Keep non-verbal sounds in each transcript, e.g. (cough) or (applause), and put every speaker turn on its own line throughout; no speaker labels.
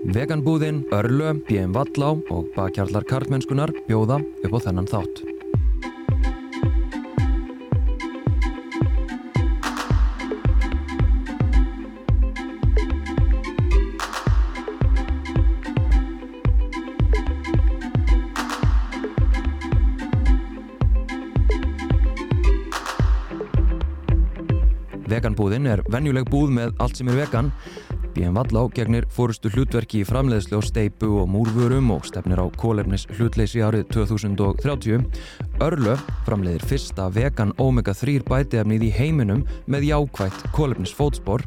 Veganbúðin, Örlö, BM Vallá og bakkjarlar karlmennskunar bjóða upp á þennan þátt. Veganbúðin er venjuleg búð með allt sem er vegan. BM Vallá gegnir fórustu hlutverki í framleiðslu á steipu og múrvörum og stefnir á kólefnis hlutleysi árið 2030. Örlö framleiðir fyrsta vegan omega-3 bætiefnið í heiminum með jákvægt kólefnis fótspor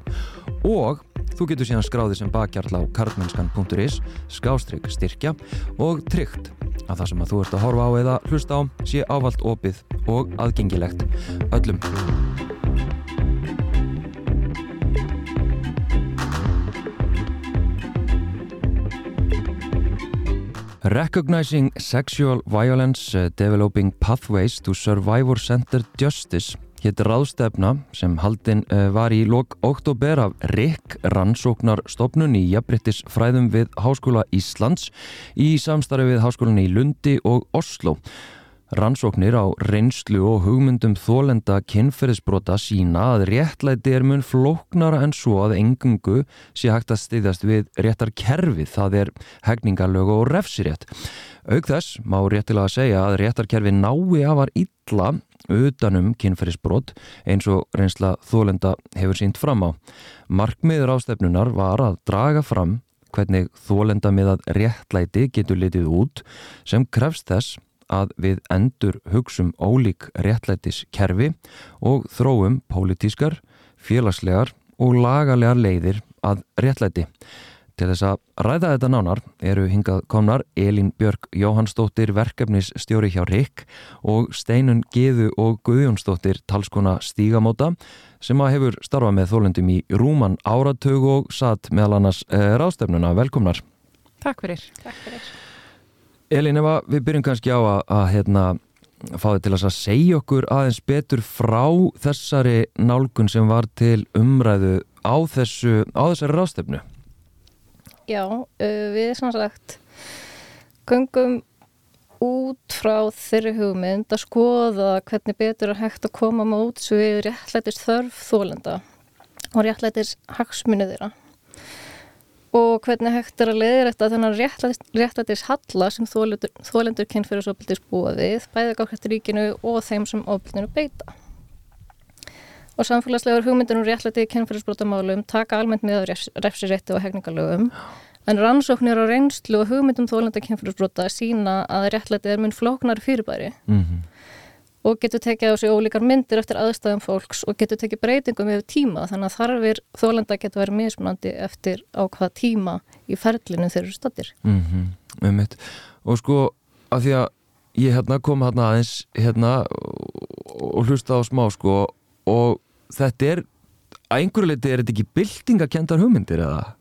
og þú getur síðan skráðið sem bakkjarl á karlmennskan.is, skástrygg styrkja og tryggt að það sem að þú ert að horfa á eða hlusta á sé ávalt opið og aðgengilegt öllum. Recognizing Sexual Violence uh, Developing Pathways to Survivor Centered Justice hétt ráðstefna sem haldinn uh, var í lok oktober af RIK rannsóknarstofnun í jafnbryttis fræðum við Háskóla Íslands í samstarfi við Háskólan í Lundi og Oslo. Rannsóknir á reynslu og hugmyndum þólenda kynferðisbrota sína að réttlæti er mun flóknara en svo að engungu sé hægt að stýðast við réttar kerfið, það er hegningarlög og refsirétt. Aug þess má réttilega segja að réttarkerfi nái að var illa utanum kynferðisbrot eins og reynsla þólenda hefur sínt fram á. Markmiður ástefnunar var að draga fram hvernig þólenda með að réttlæti getur litið út sem krefst þess að við endur hugsum ólík réttlætis kerfi og þróum pólitískar, félagslegar og lagalegar leiðir að réttlæti. Til þess að ræða þetta nánar eru hingað komnar Elin Björk Jóhannsdóttir verkefnisstjóri hjá RIK og Steinun Geðu og Guðjónsdóttir talskona Stígamóta sem að hefur starfað með þólendum í Rúman áratögu og satt meðal annars eh, ráðstefnuna. Velkomnar.
Takk fyrir. Takk fyrir.
Elin, ef við byrjum kannski á að, að hérna, fá þið til að segja okkur aðeins betur frá þessari nálgun sem var til umræðu á, þessu, á þessari rástefnu.
Já, við sem sagt gungum út frá þeirri hugmynd að skoða hvernig betur er hægt að koma mát svo við réttlætist þörf þólenda og réttlætist hagsmunni þeirra og hvernig hægt er að leiðir þetta þennan réttlætis halla sem þólendur, kynfyrirsofbildis búa við, bæði gátt ríkinu og þeim sem ofbildinu beita. Og samfélagslegur hugmyndir um réttlæti kynfyrirsbrotamálum taka almennt með refsirétti og hegningalögum, en rannsóknir á reynslu og hugmyndum þólenda kynfyrirsbrota sína að réttlæti er mun flóknar fyrirbæri. Mm -hmm og getur tekið á sig ólíkar myndir eftir aðstæðum fólks og getur tekið breytingum yfir tíma þannig að þarfir þólenda getur verið mismunandi eftir á hvað tíma í ferlinu þeir eru stættir
mm -hmm. og sko að því að ég hérna, kom hérna aðeins hérna, og hlusta á smá sko og þetta er að einhverju leiti er þetta ekki bildingakendar hugmyndir eða?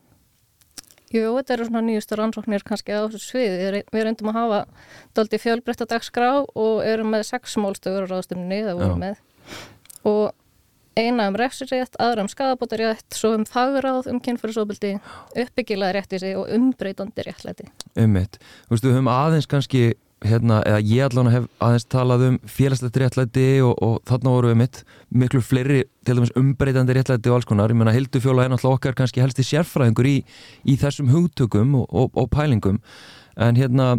Jú, þetta eru svona nýjustu rannsóknir kannski á þessu sviði. Við reyndum að hafa daldi fjölbreytta dagskrá og erum með sex málstöður á ráðstöfninni það vorum með. Og eina um refsirétt, aðra um skadabótarétt, svo um fagráð um kynfyrirsóbildi, uppbyggilaði réttvísi og umbreytandi réttlæti.
Ummitt. Þú veist, við höfum aðeins kannski hérna, eða ég allavega hef aðeins talað um félagslegt réttlæti og, og þarna voru við mitt miklu fleiri til dæmis umbreytandi réttlæti og alls konar, ég menna Hildufjóla er náttúrulega okkar kannski helsti sérfræðingur í, í þessum hugtökum og, og, og pælingum. En hérna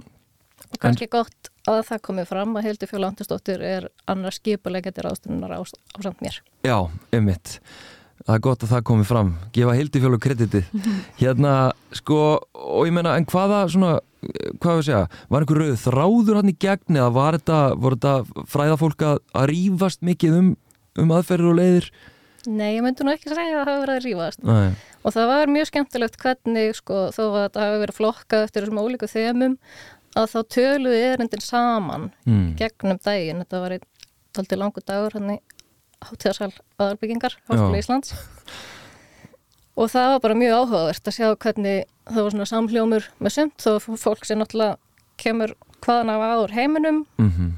en, gott að það komið fram að Hildufjóla Andrisdóttir er annars skipulegjandi ráðstunnar á, á samt mér.
Já, um mitt Það er gott að það komi fram, gefa Hildufjólu kreditið. (laughs) Hérna, sko, og ég menna, en hvaða svona, hvað við segja, var einhver rauð þráður hann í gegn eða var þetta, voru þetta fræða fólk að, að rýfast mikið um, um aðferður og leiðir?
Nei, ég myndi nú ekki segja að það hafi verið að rýfast. Nei. Og það var mjög skemmtilegt hvernig, sko, þó að það hafi verið flokkað eftir þessum ólíku þemum, að þá töluði erindin saman mm. gegnum daginn. Þetta var einn langu dagur hann í hátíðarsal aðarbyggingar Háskóla Íslands. Og það var bara mjög áhugavert að sjá hvernig það var svona samhljómur með sumt. Þó fólk sem náttúrulega kemur hvaðan af áður heiminum. Mm -hmm.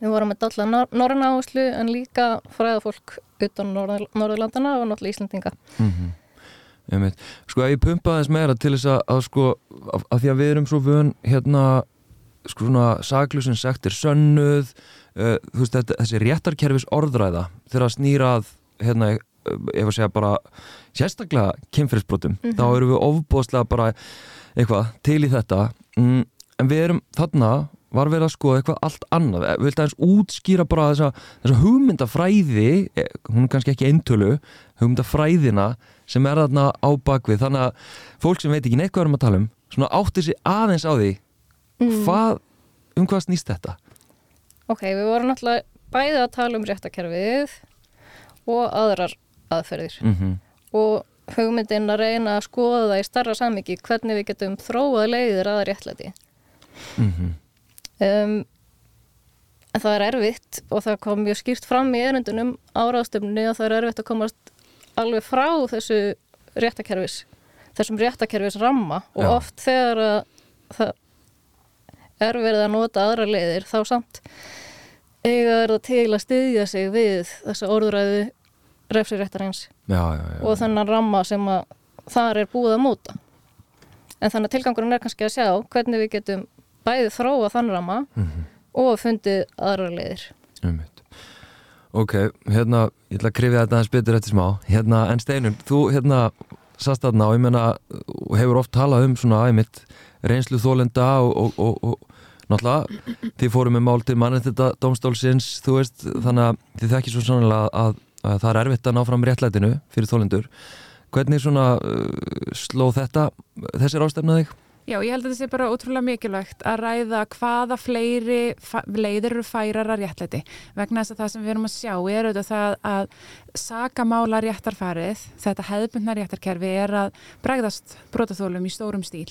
við vorum með dalla nor norðan áherslu en líka fræða fólk utan Norðurlandana og náttúrulega Íslandinga mm -hmm.
Sko ef ég pumpa þess meira til þess að, að sko að, að því að við erum svo vön hérna sko svona saklusin sektir sönnuð uh, þú veist þetta, þessi réttarkerfis orðræða þegar að snýra að hérna ef að segja bara sérstaklega kynferðisbrotum, mm -hmm. þá eru við ofbóðslega bara eitthvað til í þetta. Mm, en við erum þarna var verið að skoða eitthvað allt annað. Við viltum aðeins útskýra bara þessa, þessa hugmyndafræði hún er kannski ekki eintölu hugmyndafræðina sem er þarna á bakvið þannig að fólk sem veit ekki neitt hvað við erum að tala um svona átti sér aðeins á því mm. hvað, um hvað snýst þetta?
Ok, við vorum náttúrulega bæðið að tala um réttakerfið og aðrar aðferðir mm -hmm. og hugmyndin að reyna að skoða það í starra sammyggi hvernig við getum þróað leiðir aða réttlæti mm -hmm. um, en það er erfitt og það kom mjög skýrt fram í erundunum áraðstöfni og það er erfitt að komast alveg frá þessu réttakerfis þessum réttakerfis ramma og Já. oft þegar það er verið að nota aðra leiðir þá samt eiga er það til að styðja sig við þessa orðræðu refsiréttarins og þennan ramma sem að þar er búið að móta. En þannig að tilgangurinn er kannski að sjá hvernig við getum bæðið þróa þann ramma mm -hmm. og fundið aðra leiðir. Um
Ok, hérna, ég ætla að krifja þetta hans betur eftir smá, hérna, en Steinun þú, hérna, sast aðna og ég menna, hefur oft talað um svona æmitt reynslu þólenda og, og, og, og náttúrulega, þið fórum með mál til mannið þetta domstólsins, þú veist, þannig að þið þekkir svo sannlega að það er erfitt að ná fram réttlætinu fyrir þólendur hvernig svona uh, sló þetta þessir ástefnaðið?
Já, ég held að þetta sé bara ótrúlega mikilvægt að ræða hvaða fleiri leiðir eru færar að réttlæti vegna þess að það sem við erum að sjá er auðvitað það að sakamála réttarfarið, þetta hefðbundna réttarkerfi er að bregðast brotaþólum í stórum stíl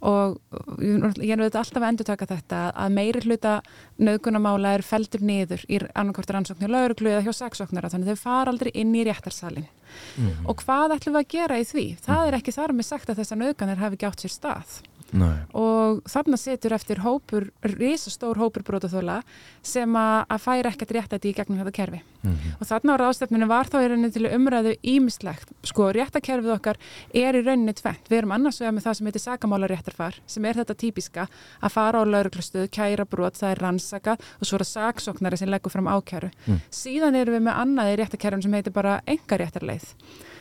og ég er auðvitað alltaf að endur taka þetta að meiri hluta nögunamála er feldur niður í annarkortar ansóknir lauruglu eða hjá saksóknara þannig þau fara aldrei inn í réttarsalin mm -hmm. og hvað ætlum við að gera í því? Það er ekki þar með sagt að þessar nöganir hafi ekki átt sér stað Nei. og þarna setur eftir hópur, risastór hópur brotaþóla sem að færa ekkert réttætti í gegnum þetta kerfi mm -hmm. og þarna á ráðstefninu var þá í rauninni til umræðu ímislegt, sko réttakerfið okkar er í rauninni tvent, við erum annars vegar með það sem heitir sakamála réttarfar sem er þetta típiska að fara á lauruglustuð kæra brot, það er rannsaka og svo er það saksóknari sem leggur fram ákæru mm. síðan erum við með annaði réttakerfin sem heitir bara enga réttarleið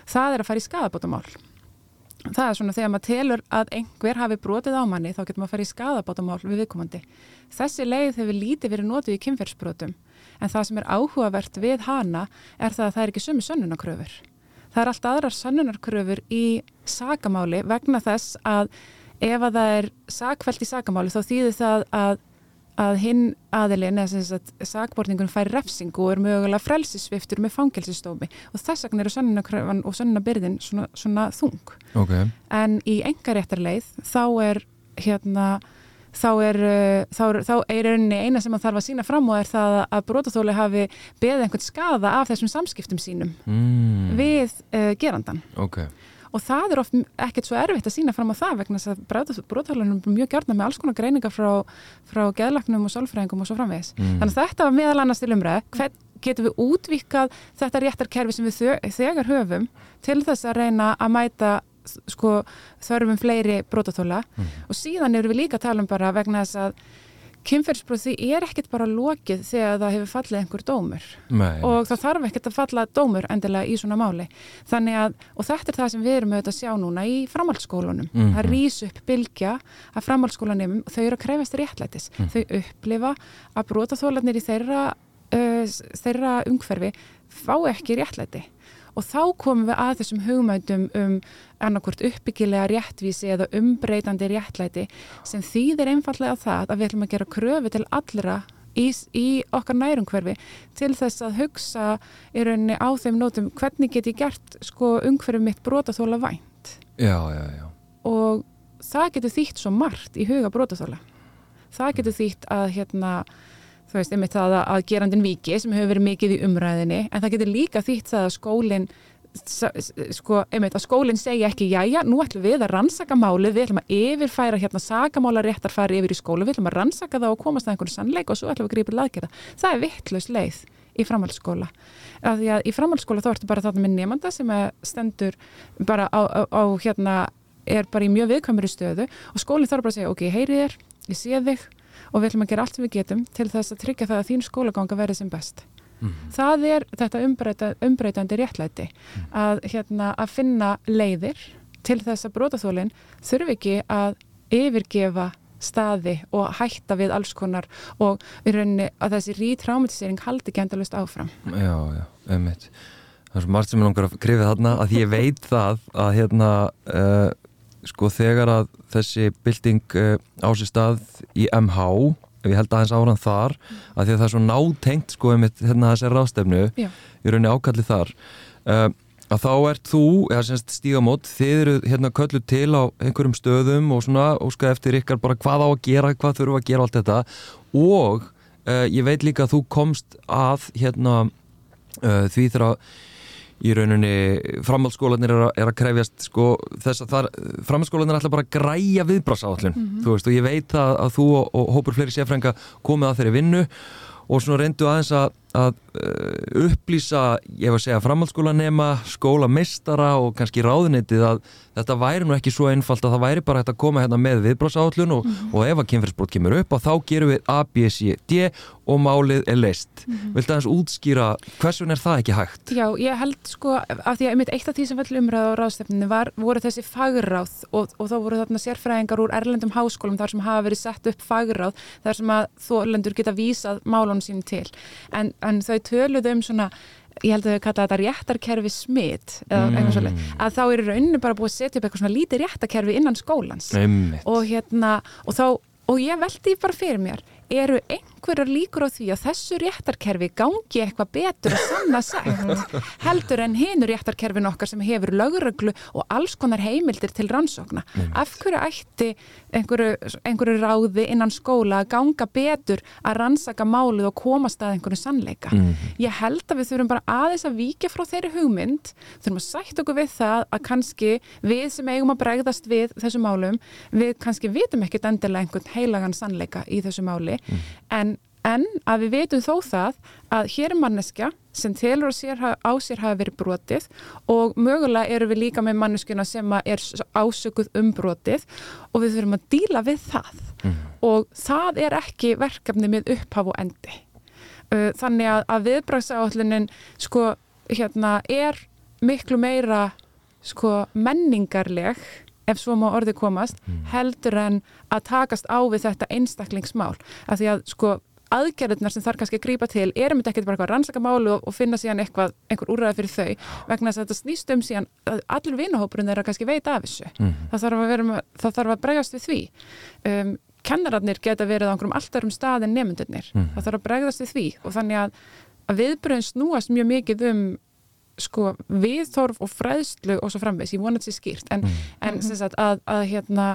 það er að fara í skadabótamál það er svona þegar maður telur að einhver hafi brotið á manni þá getur maður að fara í skadabátamál við viðkomandi. Þessi leið hefur lítið verið notið í kynferðsbrotum en það sem er áhugavert við hana er það að það er ekki sumi sönnunarkröfur. Það er allt aðrar sönnunarkröfur í sagamáli vegna þess að ef að það er sagfælt í sagamáli þá þýðir það að að hinn aðilin eða þess að sakborningun fær refsingu og er mögulega frelsisviftur með fangelsistómi og þess vegna eru sanninakröfan og sanninabyrðin svona, svona þung okay. en í engaréttarleið þá er hérna þá er, þá er, þá er eina sem það þarf að sína fram og er það að brotaþóli hafi beðið einhvern skada af þessum samskiptum sínum mm. við uh, gerandan
ok
og það er oft ekkert svo erfitt að sína fram á það vegna þess að brotalunum er mjög gjörna með alls konar greiningar frá, frá geðlaknum og sálfræðingum og svo framvegis. Mm. Þannig að þetta var meðal annars til umræð, getum við útvikað þetta réttarkerfi sem við þegar höfum til þess að reyna að mæta sko, þörfum fleiri brotatóla mm. og síðan eru við líka að tala um bara vegna þess að kynferðsbróð því er ekkert bara lokið þegar það hefur fallið einhver dómur Nei. og það þarf ekkert að falla dómur endilega í svona máli að, og þetta er það sem við erum auðvitað að sjá núna í framhaldsskólunum mm -hmm. að rýs upp bylgja að framhaldsskólanum þau eru að krefast réttlætis mm. þau upplifa að brótaþólanir í þeirra, uh, þeirra umhverfi fá ekki réttlæti og þá komum við að þessum hugmændum um annarkort uppbyggilega réttvísi eða umbreytandi réttlæti sem þýðir einfallega það að við ætlum að gera kröfu til allra í, í okkar nærumhverfi til þess að hugsa í rauninni á þeim nótum hvernig get ég gert sko umhverfi mitt brotaþóla vænt
já, já, já.
og það getur þýtt svo margt í huga brotaþóla það getur þýtt að hérna þú veist, einmitt það að gerandin viki sem hefur verið mikið í umræðinni en það getur líka þýtt það að skólinn sko, einmitt að skólinn segja ekki jájá, nú ætlum við að rannsaka málið við ætlum að yfirfæra hérna sagamála réttar fari yfir í skólu, við ætlum að rannsaka það og komast að einhvern sannleik og svo ætlum við að grípa laðgerða. Það er vittlaus leið í framhaldsskóla að því að í framhaldsskóla þá ertu bara þarna með nefnda sem stendur bara á, á, á hérna er bara í mjög viðkvæmur í stöðu og skólinn þarf bara að segja ok, heyrið þér, ég sé þig og við ætlum að gera allt við getum til þess að tryggja það að þín skólaganga verði sem best mm. það er þetta umbreyta, umbreytandi réttlæti mm. að, hérna, að finna leiðir til þess að brótaþólinn þurfi ekki að yfirgefa staði og hætta við alls konar og í rauninni að þessi rítrámatisering haldi ekki endalust áfram
Já, já, ummitt Það er svo margt sem ég langar að krifja þarna að ég veit það að hérna uh, sko þegar að þessi bilding uh, á sér stað í MH ég held aðeins áran þar að því að það er svo nátengt sko um hérna þessari rástefnu í rauninni ákalli þar uh, að þá ert þú, eða semst stígamót þið eru hérna köllu til á einhverjum stöðum og svona óska eftir ykkar bara hvað á að gera, hvað þurfu að gera allt þetta. Og uh, ég veit líka að þú komst að hérna uh, því þegar að í rauninni framhaldsskólanir er, er að krefjast sko, þess að það framhaldsskólanir er alltaf bara að græja viðbrasáallin mm -hmm. þú veist og ég veit að, að þú og, og hópur fleiri séfrænga komið að þeirri vinnu og svona reyndu aðeins að, að uh, upplýsa, ég var að segja framhaldsskólanema, skólamistara og kannski ráðunitið að þetta væri nú ekki svo einfalt að það væri bara hægt að koma hérna með viðbrásáallun og, mm -hmm. og ef að kynferðsbrot kemur upp og þá gerum við A, B, C, D og málið er leist. Mm -hmm. Viltu aðeins útskýra hversun er það ekki hægt?
Já, ég held sko af því að einmitt eitt af því sem vel umræða á ráðstefninu var, voru þessi fagráð og, og þá voru þarna sérfræðingar úr erlendum háskólum þar sem hafa verið sett upp fagráð þar sem að þólendur geta vísað málunum sín til. En, en þau töluðu um svona ég held að þau kalla þetta réttarkerfi smitt mm. að þá er rauninu bara búið að setja upp eitthvað svona lítið réttarkerfi innan skólans og hérna og þá og ég veldi bara fyrir mér eru einhverjar líkur á því að þessu réttarkerfi gangi eitthvað betur og sanna sagt heldur en hinur réttarkerfin okkar sem hefur löguröglu og alls konar heimildir til rannsókna. Mm. Af hverju ætti einhverju, einhverju ráði innan skóla að ganga betur að rannsaka málið og komast að einhverju sannleika? Mm. Ég held að við þurfum bara aðeins að vika frá þeirri hugmynd, þurfum að sætt okkur við það að kannski við sem eigum að bregðast við þessu málum, við kannski vitum ekkit endilega einhvern heilagan sannleika í þessu máli en, en að við veitum þó það að hér er manneskja sem telur sér, á sér hafa verið brotið og mögulega eru við líka með manneskjuna sem er ásökuð um brotið og við þurfum að díla við það mm. og það er ekki verkefni með upphaf og endi þannig að, að viðbragsáallunin sko hérna er miklu meira sko menningarleg ef svo má orði komast, mm. heldur en að takast á við þetta einstaklingsmál. Af því að sko aðgerðunar sem þarf kannski að grípa til erum þetta ekkert bara eitthvað rannsakamálu og, og finna síðan eitthvað, einhver úræði fyrir þau vegna þess að þetta snýst um síðan að allur vinahópurinn er að kannski veita af þessu mm. það, þarf vera, það þarf að bregast við því um, kennararnir geta verið á einhverjum alltaf um staðin nefndunir mm. það þarf að bregast við því og þannig að, að viðbröðin snúast mjög mikið um sko viðþorf og fræðslu og svo framvegs, ég vona þetta sé skýrt. En, mm. en sem sagt að, að, hérna,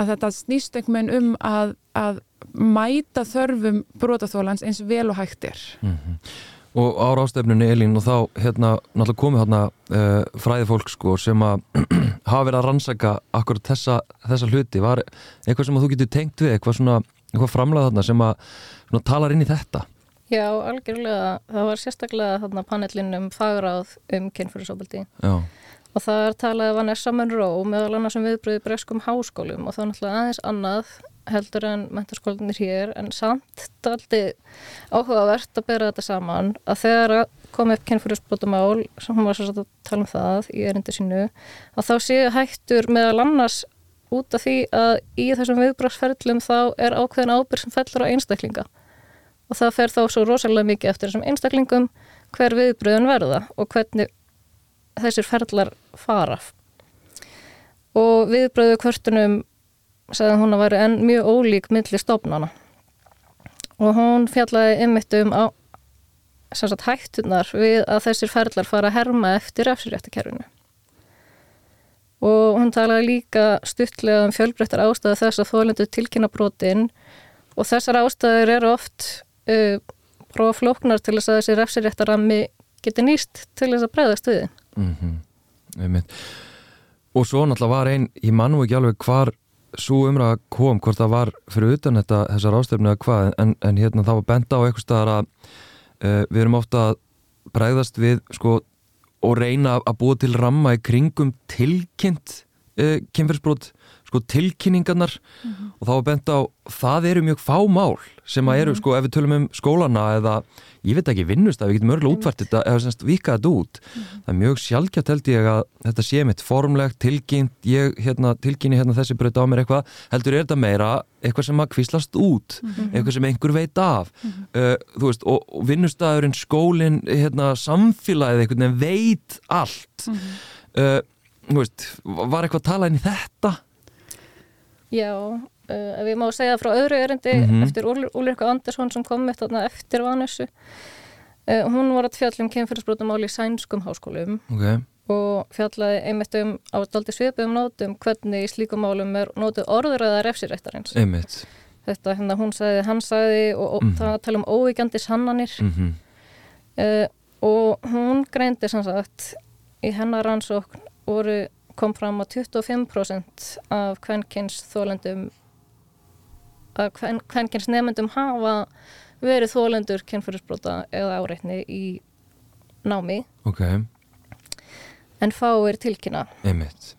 að þetta snýst einhvern veginn um að, að mæta þörfum brotaþólans eins vel og hægtir mm -hmm.
Og ára ástefnunni Elín og þá hérna náttúrulega komið hérna uh, fræði fólk sko sem að (clears throat) hafa verið að rannsaka akkurat þessa, þessa hluti, var eitthvað sem að þú getur tengt við, eitthvað svona eitthvað framlega þarna sem að svona, talar inn í þetta
Já, algjörlega. Það var sérstaklega þarna panelin um fagráð um kynfyrirsóbaldi og það er talað Vanessa Monroe meðal annars um viðbröði breskum háskólum og það er náttúrulega aðeins annað heldur en menturskólinir hér en samt daldi áhugavert að bera þetta saman að þegar kom upp kynfyrirsbrotamál sem hún var sérstaklega að tala um það í erindi sínu að þá séu hættur meðal annars út af því að í þessum viðbröðsferðlum þá er ákveðin ábyrg sem fellur á einstaklinga og það fer þá svo rosalega mikið eftir þessum einstaklingum hver viðbröðun verða og hvernig þessir ferlar fara. Og viðbröðu kvörtunum sagði hún að væri enn mjög ólík millir stofnana. Og hún fjallaði ymitt um á sagt, hættunar við að þessir ferlar fara að herma eftir eftirréttakerfinu og hún talaði líka stuttlega um fjölbreyttar ástæðu þess að þólendu tilkynna brotin. Og þessar ástæður eru oft uh, prófa flóknar til þess að þessi refsiréttarammi geti nýst til þess að breyðast við mm
-hmm. og svo náttúrulega var einn ég mann ekki alveg hvar svo umræða kom, hvort það var fyrir utan þetta, þessar ástöfnu eða hvað, en, en hérna það var benda á eitthvað staðar að uh, við erum ofta að bregðast við sko og reyna að búa til ramma í kringum tilkynnt uh, kynferðsbrot sko tilkynningarnar mm -hmm. og þá er bent á, það eru mjög fá mál sem að eru, mm -hmm. sko, ef við tölum um skólana eða, ég veit ekki, vinnust að við getum örgulega útvært þetta, eða semst vikað þetta út mm -hmm. það er mjög sjálfkjátt held ég að þetta sé mitt formlegt, tilkynnt ég hérna, tilkynni hérna þessi bröt á mér eitthvað heldur er þetta meira eitthvað sem að kvíslast út, eitthvað sem einhver veit af uh, þú veist, og, og vinnustæðurinn, skólinn hérna, samfélagið eitthvað veit allt uh, veist, var eitthvað að tala inn í þetta?
Já, uh, ef ég má segja frá öðru erindi mm -hmm. eftir Úlrika Andersson sem kom eftir Vanessu uh, hún var að fjalla um kemfyrirsbrotamál í sænskum háskólum
okay.
og fjallaði einmitt um ástaldi svipum nótum hvernig í slíkum málum er nótu orðuröða refsirættarins
einmitt
þetta hérna hún sagði, hann sagði og, og mm -hmm. það tala um óvíkjandi sannanir
mm -hmm.
uh, og hún greindi sannsagt í hennar rannsókn voru kom fram að 25% af kvenkins þólendum að kvenkins nefnendum hafa verið þólendur kynfyrirsbrota eða áreitni í námi
okay.
en fáir tilkynna
Einmitt.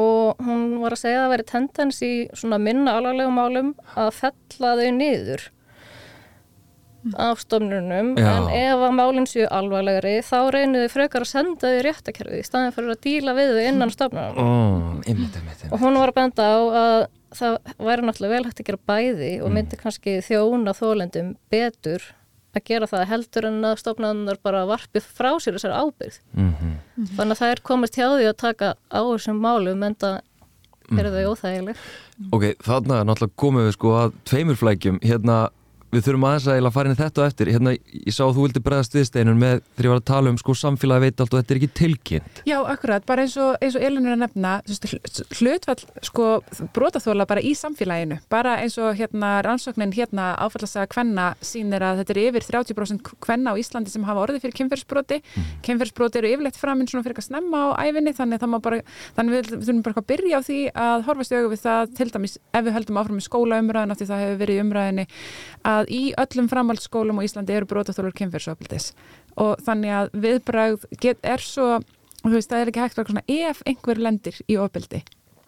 og hún var að segja að það veri tendens í svona minna alvarlegum málum að fella þau niður af stofnunum Já. en ef að málinn séu alvarlegri þá reynir þau frekar að senda þau réttakerfið í staðin fyrir að díla við þau innan stofnunum
oh, einmitt, einmitt.
og hún var að benda á að það væri náttúrulega vel hægt að gera bæði og mm. myndi kannski þjóna þólendum betur að gera það heldur en að stofnunar bara varpið frá sér þessari ábyrð
mm -hmm.
þannig að það er komist hjá því að taka á þessum málum en það eru þau mhm. óþægileg
Ok, þannig að náttúrulega komum við sko að tveimur flækjum hérna Við þurfum aðeins að fara inn í þetta og eftir. Hérna, ég sá að þú vildi bregðast viðsteinun með þegar ég var að tala um sko samfélagi veit allt og þetta er ekki tilkynnt.
Já, akkurat, bara eins og, eins og Elin er að nefna hlutvall sko brotaþóla bara í samfélaginu. Bara eins og hérna rannsóknin hérna áfallast að hvenna sínir að þetta er yfir 30% hvenna á Íslandi sem hafa orði fyrir kynferðsbroti mm. kynferðsbroti eru yfirleitt framinn svona fyrir að snemma á æfinni þannig, bara, þannig við, þurfum bara að byrja á því að horfast í það til dæmis ef við höldum áfram í skólaumræðin að að í öllum framhaldsskólum á Íslandi eru brotaþólur kynferðsofbildis og þannig að viðbröð er svo, þú veist, það er ekki hægt að ef einhver lendir í ofbildi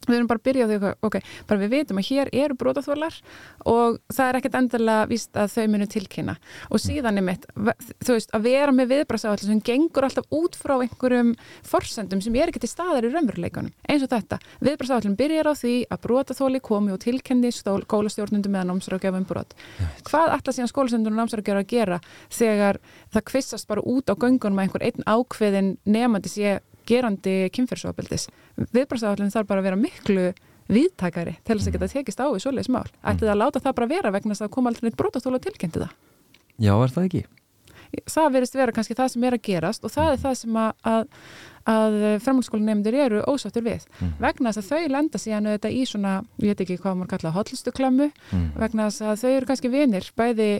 við erum bara að byrja á því ok, bara við veitum að hér eru brótaþólar og það er ekkert endilega víst að þau munu tilkynna. Og síðan er mitt, þú veist, að vera með viðbrasáallir sem gengur alltaf út frá einhverjum forsendum sem er ekki til staðar í raunveruleikunum, eins og þetta viðbrasáallin byrjar á því að brótaþóli komi og tilkenni skólastjórnundum meðan námsraugjöfum brot. Hvað ætla síðan skólastjórnundum námsraugjöfum að gera þegar það kvissast bara út á göngunum að einhver einn ákveðin nefandi sé gerandi kynferðsofabildis. Viðbrastafallin þarf bara að vera miklu viðtækari til þess að geta tekist á í svoleiðis mál. Ætti það að láta það bara vera vegna þess að koma aldrei neitt brotastóla tilkynnti það?
Já, er það ekki?
Það verist vera kannski það sem er að gerast og það er það sem að, að, að framhaldsskólanemndir eru ósáttur við. Mm. Vegna þess að þau lenda síðan þetta í svona, ég veit ekki hvað maður kalla hotlistu klammu, mm. vegna þess að þau eru kannski vinir, bæði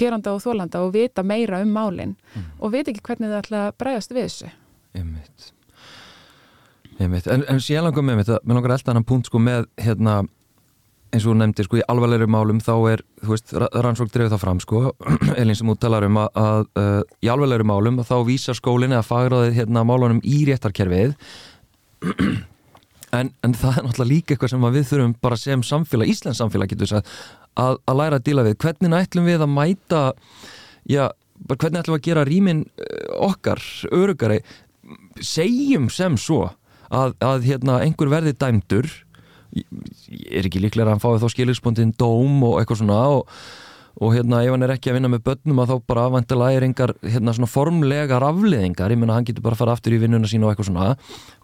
geranda og þólanda og vita meira um málinn mm. og veit ekki hvernig það ætla að bræðast við þessu.
Einmitt. Einmitt. En, en sér langum með þetta, mér langar alltaf annan punkt sko með hérna eins og þú nefndir sko í alvarlegri málum þá er, þú veist, rannsók drefið það fram sko, (clears throat) Elin sem út talar um að, að uh, í alvarlegri málum þá vísar skólinn eða fagraðið hérna málunum í réttarkerfið. En, en það er náttúrulega líka eitthvað sem við þurfum bara sem samfélag, Íslands samfélag getur þess að, að, að læra að díla við. Hvernig ætlum við að mæta já, hvernig ætlum við að gera rýmin uh, okkar, örugari segjum sem svo að, að hérna, einhver verði dæmdur er ekki líklega að hann fái þá skilurspondin dóm og eitthvað svona og, og hérna ef hann er ekki að vinna með börnum að þá bara aðvæntilega er einhver hérna formlegar afleðingar, ég menna hann getur bara að fara aftur í vinnuna sína og eitthvað svona.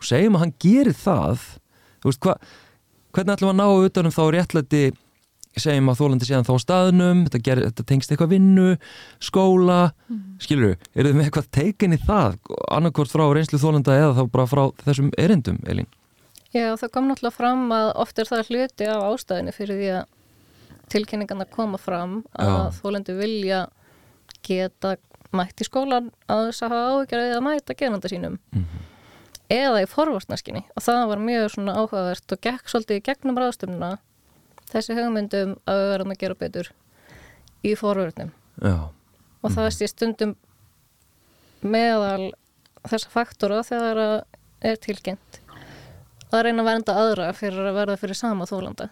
Og segjum að hann gerir það veist hvað, hvernig ætlum að ná utanum þá réttlæti segjum að þólandi séðan þá staðnum þetta, ger, þetta tengst eitthvað vinnu, skóla mm. skilur þú, eru þið með eitthvað teikin í það, annarkort frá reynslu þólanda eða þá bara frá þessum erindum Elín?
Já, það kom náttúrulega fram að oft er það hluti af ástæðinu fyrir því að tilkynningarna koma fram að Já. þólandi vilja geta mætt í skólan að þess að hafa áhugjar að mæta genanda sínum mm -hmm. eða í forvartnaskinni og það var mjög svona áhugavert og gekk svolítið gegnum ráðstöfnuna þessi hugmyndum að við verðum að gera betur í forvörnum og það sé stundum meðal þessa faktora þegar það er tilkynnt að reyna að vernda aðra fyrir að verða fyrir sama þólanda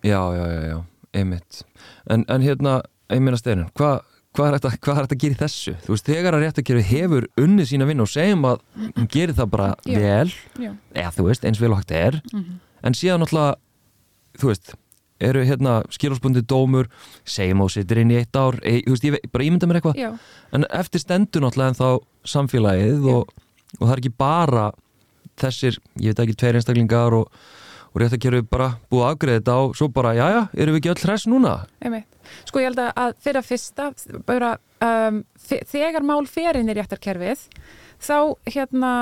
Já, já, já, já, einmitt En, en hérna, ég meina steinin hvað hva er, þetta, að gera í þessu? Þú veist, þegar að réttakerfi hefur unnið sína vinn og segjum að hún gerir það bara
Já.
vel
Já.
eða þú veist, eins vel og hægt er
Mhm.
en síðan náttúrulega þú veist, eru hérna skilásbundi dómur, segjum á sittir inn í eitt ár, e, veist, ég bara ímynda mér eitthvað
Já,
en eftir stendur náttúrulega en þá samfélagið
Já.
og, og það er ekki bara þessir, ég veit ekki, tveir einstaklingar og, og rétt að kjöru bara búið að afgreða þetta og svo bara, jájá, erum við ekki öll hress núna?
einmitt. Sko ég held að- fyrir að fyrsta, bara, um, þe- þegar mál fer inn í réttarkerfið, þá hérna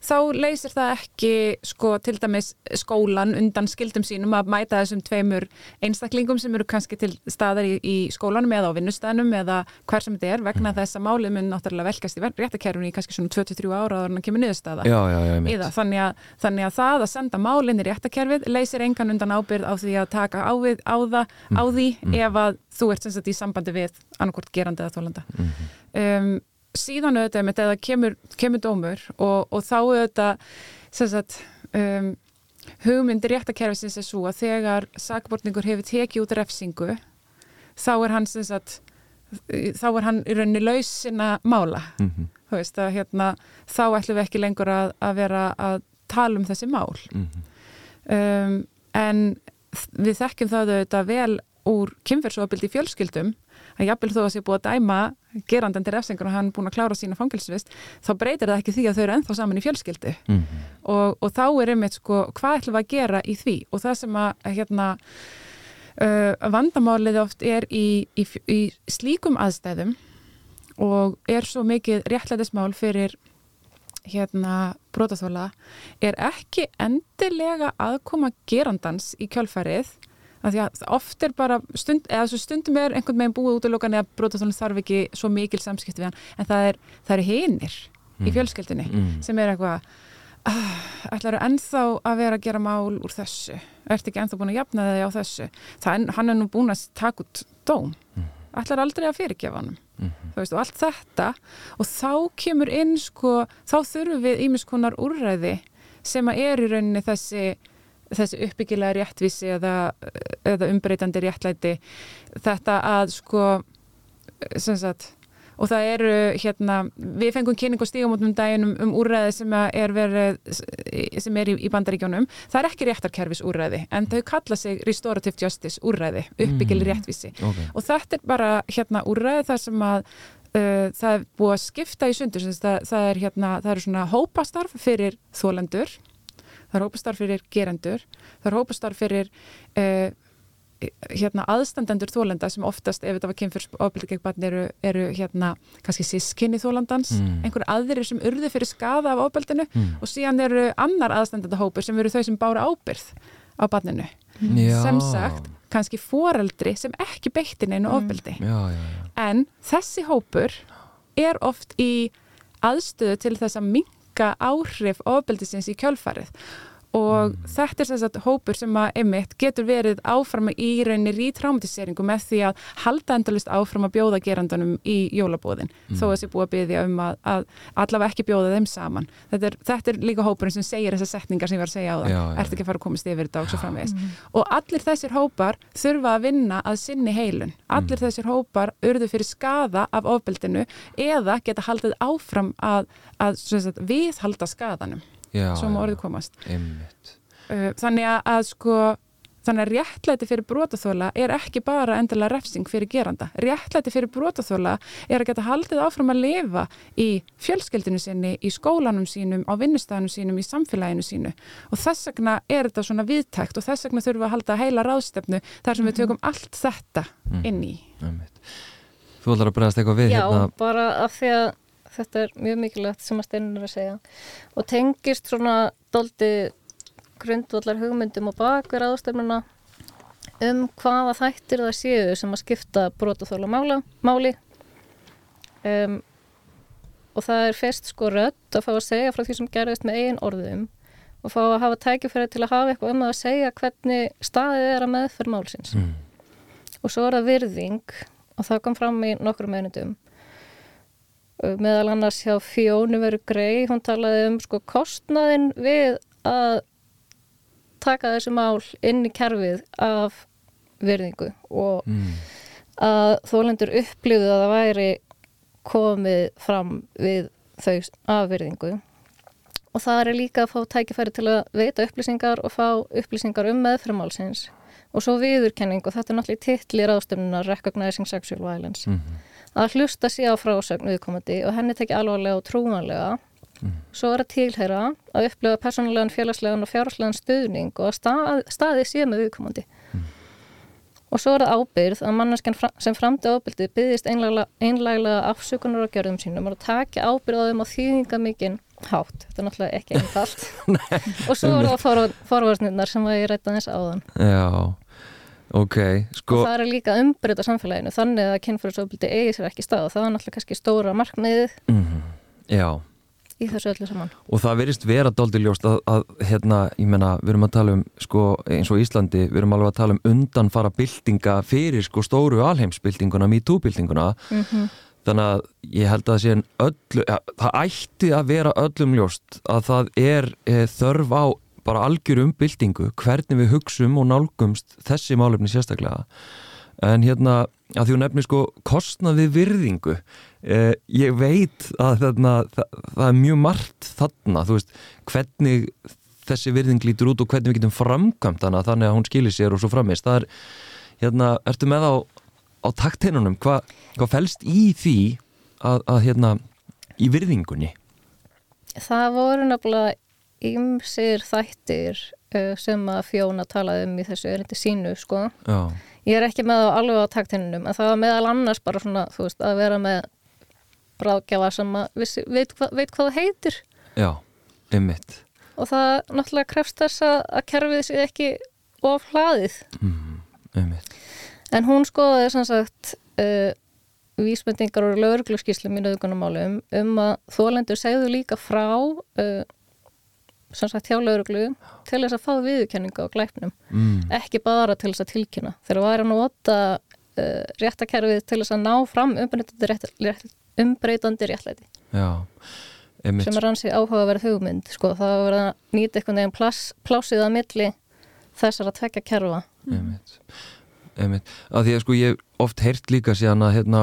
þá leysir það ekki sko til dæmis skólan undan skildum sínum að mæta þessum tveimur einstaklingum sem eru kannski til staðar í, í skólanum eða á vinnustæðnum eða hver sem þetta er vegna þess að málið mun náttúrulega velkast í réttarkerfinu í kannski svona 23 ára áður en það kemur niðurstaða.
Já, já, já.
Þannig að, þannig að það að senda málinn í réttakerfið leysir engan undan ábyrð á því að taka á, við, á, það, á því ef að þú ert sem sagt í sambandi við annarkort gerandi eða þólanda. Um, síðan auðvitað með þetta kemur, kemur dómur og, og þá auðvitað sagt um, hugmyndir réttakerfisins er svo að þegar sakbortningur hefur tekið út refsingu þá er hann sagt þá er hann í rauninni laus sinna mála.
Mhm,
þú veist að hérna þá ætlum við ekki lengur að, að vera að tala um þessi mál.
Mhm.
um, en við þekkjum það auðvitað vel úr kynferðsóabildi fjölskyldum að jafnvel þó að sé búið að dæma gerandan til refsingur og hann búin að klára sína fangilsvist þá breytir það ekki því að þau eru ennþá saman í fjölskyldu
Mhm.
og, og þá er einmitt sko hvað ætlum við að gera í því og það sem að hérna uh, vandamálið oft er í, í, í slíkum aðstæðum og er svo mikið réttlætismál fyrir hérna brotaþóla er ekki endilega aðkoma gerandans í kjálfarið af því að oft er bara stund, eða stundum er einhvern veginn búið út í lokan eða brotaþólinn þarf ekki svo mikil samskipti við hann. En það er, það er hinir í fjölskyldinni
Mm.
sem er eitthvað ah, ætlar ennþá að vera að gera mál úr þessu? Ert ekki ennþá búin að jafna þig á þessu? Það, hann er nú búin að taka út dóm. Ætlar aldrei að fyrirgefa hann
Mhm.
þú veist, og allt þetta og þá kemur inn sko þá þurfum við ímis konar úrræði sem að er í rauninni þessi þessi uppbyggilega réttvísi eða, eða umbreytandi réttlæti. Þetta að sko sem sagt og það eru hérna, við fengum kynning og stígamótum daginn um, um úrræði sem er verið, sem er í, í bandaríkjónum það er ekki réttarkerfis úrræði en þau kalla sig restorative justice úrræði uppbyggileg réttvísi.
Ok.
og þetta er bara hérna úrræði þar sem að uh, það er búið að skipta í sundur það, það, er, hérna, það eru svona hópastarf fyrir þólendur það er hópastarf fyrir gerendur það er hópastarf fyrir uh, hérna aðstandendur þólenda sem oftast ef þetta var kynfyrsofbeldi gegn barn eru, eru hérna kannski sískinni þólandans
Mm.
einhver aðrir sem urðu fyrir skaða af ofbeldinu
Mm.
og síðan eru annar aðstandendahópur sem eru þau sem bára ábyrð á barninu
Já.
sem sagt, kannski foreldri sem ekki ofbeldi
Já, já, já.
en þessi hópur er oft í aðstöðu til þess að minka áhrif ofbeldisins í kjölfarið og þetta er sem sagt hópur sem að einmitt getur verið áfram í rauninni rítrámatiseringu með því að halda endalist áfram að bjóða gerandunum í jólabóðin þó að þessi búið að byggja um að, að allavega ekki bjóða þeim saman. Þetta er, þetta er líka hópurinn sem segir þessar setningar sem ég var að segja á það,
Já, já,
ert ekki að fara að komast yfir þetta og svo framvegis. Og allir þessir hópar þurfa að vinna að sinni heilun. Allir þessir hópar urðu fyrir skada af ofbeldinu eða geta haldið áfram að, að sem sagt, viðhalda skadanum
já
svo má orðið komast.
Einmitt.
Uh, þannig að, að sko þannig að réttlæti fyrir brotaþóla er ekki bara endilega refsing fyrir geranda. Réttlæti fyrir brotaþóla er að geta haldið áfram að lifa í fjölskeldinu sinni, í skólanum sínum á vinnustæðinu sínum, í samfélaginu sínu. Og þess vegna er þetta svona viðtækt og þess vegna þurfum við að halda heila ráðstefnu þar sem við tökum allt þetta inn í.
Einmitt. Þú ætlar að bregðast eitthvað við
Já,
hérna.
bara af því að þetta er mjög mikilvægt sem að steinur að segja. Og tengist svona doldi grundvallar hugmyndum og bakver aðstefnuna um hvaða þættir það séu sem að skipta brotaþóla mála, máli. Um, og það er fyrst sko rödd að fá að segja frá því sem gerðist með eigin orðum og fá að hafa tækifæri til að hafa eitthvað um að segja hvernig staðið er að meðferð málsins.
Mm.
og svo er það virðing og það kom fram í nokkrum einundum meðal annars hjá Fjónu veru grei, hún talaði um sko kostnaðin við að taka þessi mál inn í kerfið af virðingu og mm. að þólendur upplýðu að það væri komið fram við þau af virðingu. Og það er líka að fá tækifæri til að veita upplýsingar og fá upplýsingar um meðframálsins og svo viðurkenning og þetta er náttúrulega titlir ástöfnunar Recognizing Sexual Violence. Mm -hmm að hlusta sér á frásögn viðkomandi og henni tekja alvarlega og trúanlega mm. svo er að tilheyra að upplifa persónulegan, félagslegan og fjárháslegan stuðning og að stað, staði sér með viðkomandi. Mm. og svo er það ábyrð að manneskan sem framti ábyrði byggðist einlæglega afsökunar á gjörðum sínum og að taka ábyrð á þeim og þýðinga mikinn hátt, þetta er náttúrulega ekki einfalt. (laughs) Og svo er það forvarsnirnar sem að ég rætta þess áðan.
Já Okay, sko...
og það er líka umbreyta samfélaginu þannig að kynfyrirsofbildi eigi sér ekki stað og það er náttúrulega kannski stóra markmiðið
mm -hmm.
í þessu öllu saman
og það verist vera doldi ljóst að, að hérna, ég menna, við erum að tala um sko, eins og Íslandi, við erum alveg að tala um undanfara bildinga fyrir sko stóru alheimsbildinguna, MeToo-bildinguna mm -hmm. þannig að ég held að öllu, ja, það ætti að vera öllum ljóst að það er e, þörf á bara algjör umbyltingu hvernig við hugsum og nálgumst þessi málefni sérstaklega. En hérna að því hún nefnir sko kostnaði virðingu eh, ég veit að þarna, það, það er mjög margt þarna þú veist hvernig þessi virðing lítur út og hvernig við getum framkvæmt hana þannig að hún skilir sér og svo framist það er, hérna, ertu með á á takteinunum, Hva, hvað fælst í því að, að hérna í virðingunni?
Það voru náttúrulega ymsir þættir uh, sem að Fjóna talaði um í þessu erindi sínu sko. Ég er ekki með á alveg á taktinnum en það var meðal annars bara svona veist að vera með bráðgjafa sem vissi, veit, hva, veit hvað það heitir.
Já, ymmit.
Og það náttúrulega krefst þess að, að kerfið sér ekki of hlaðið.
Mm.
En hún skoðaði sem sagt uh, vísbendingar og lögurglurskíslum í nöðgunumálum um að þólendur segðu líka frá uh, sagt hjá lauruglu til þess að fá viðurkenninga á glæpnum. Mm. ekki bara til þess að tilkynna. Þegar það er að nota uh, réttakerfið til þess að ná fram umbreytandi, rétt, rétt, umbreytandi réttlæti.
Já,
sem er hansi áhuga að vera hugmynd sko, það var að nýta einhvern veginn pláss, plásið að milli þessar að tvekja kerfa
Einmitt. Einmitt. að því að sko ég oft heyrt líka síðan að hérna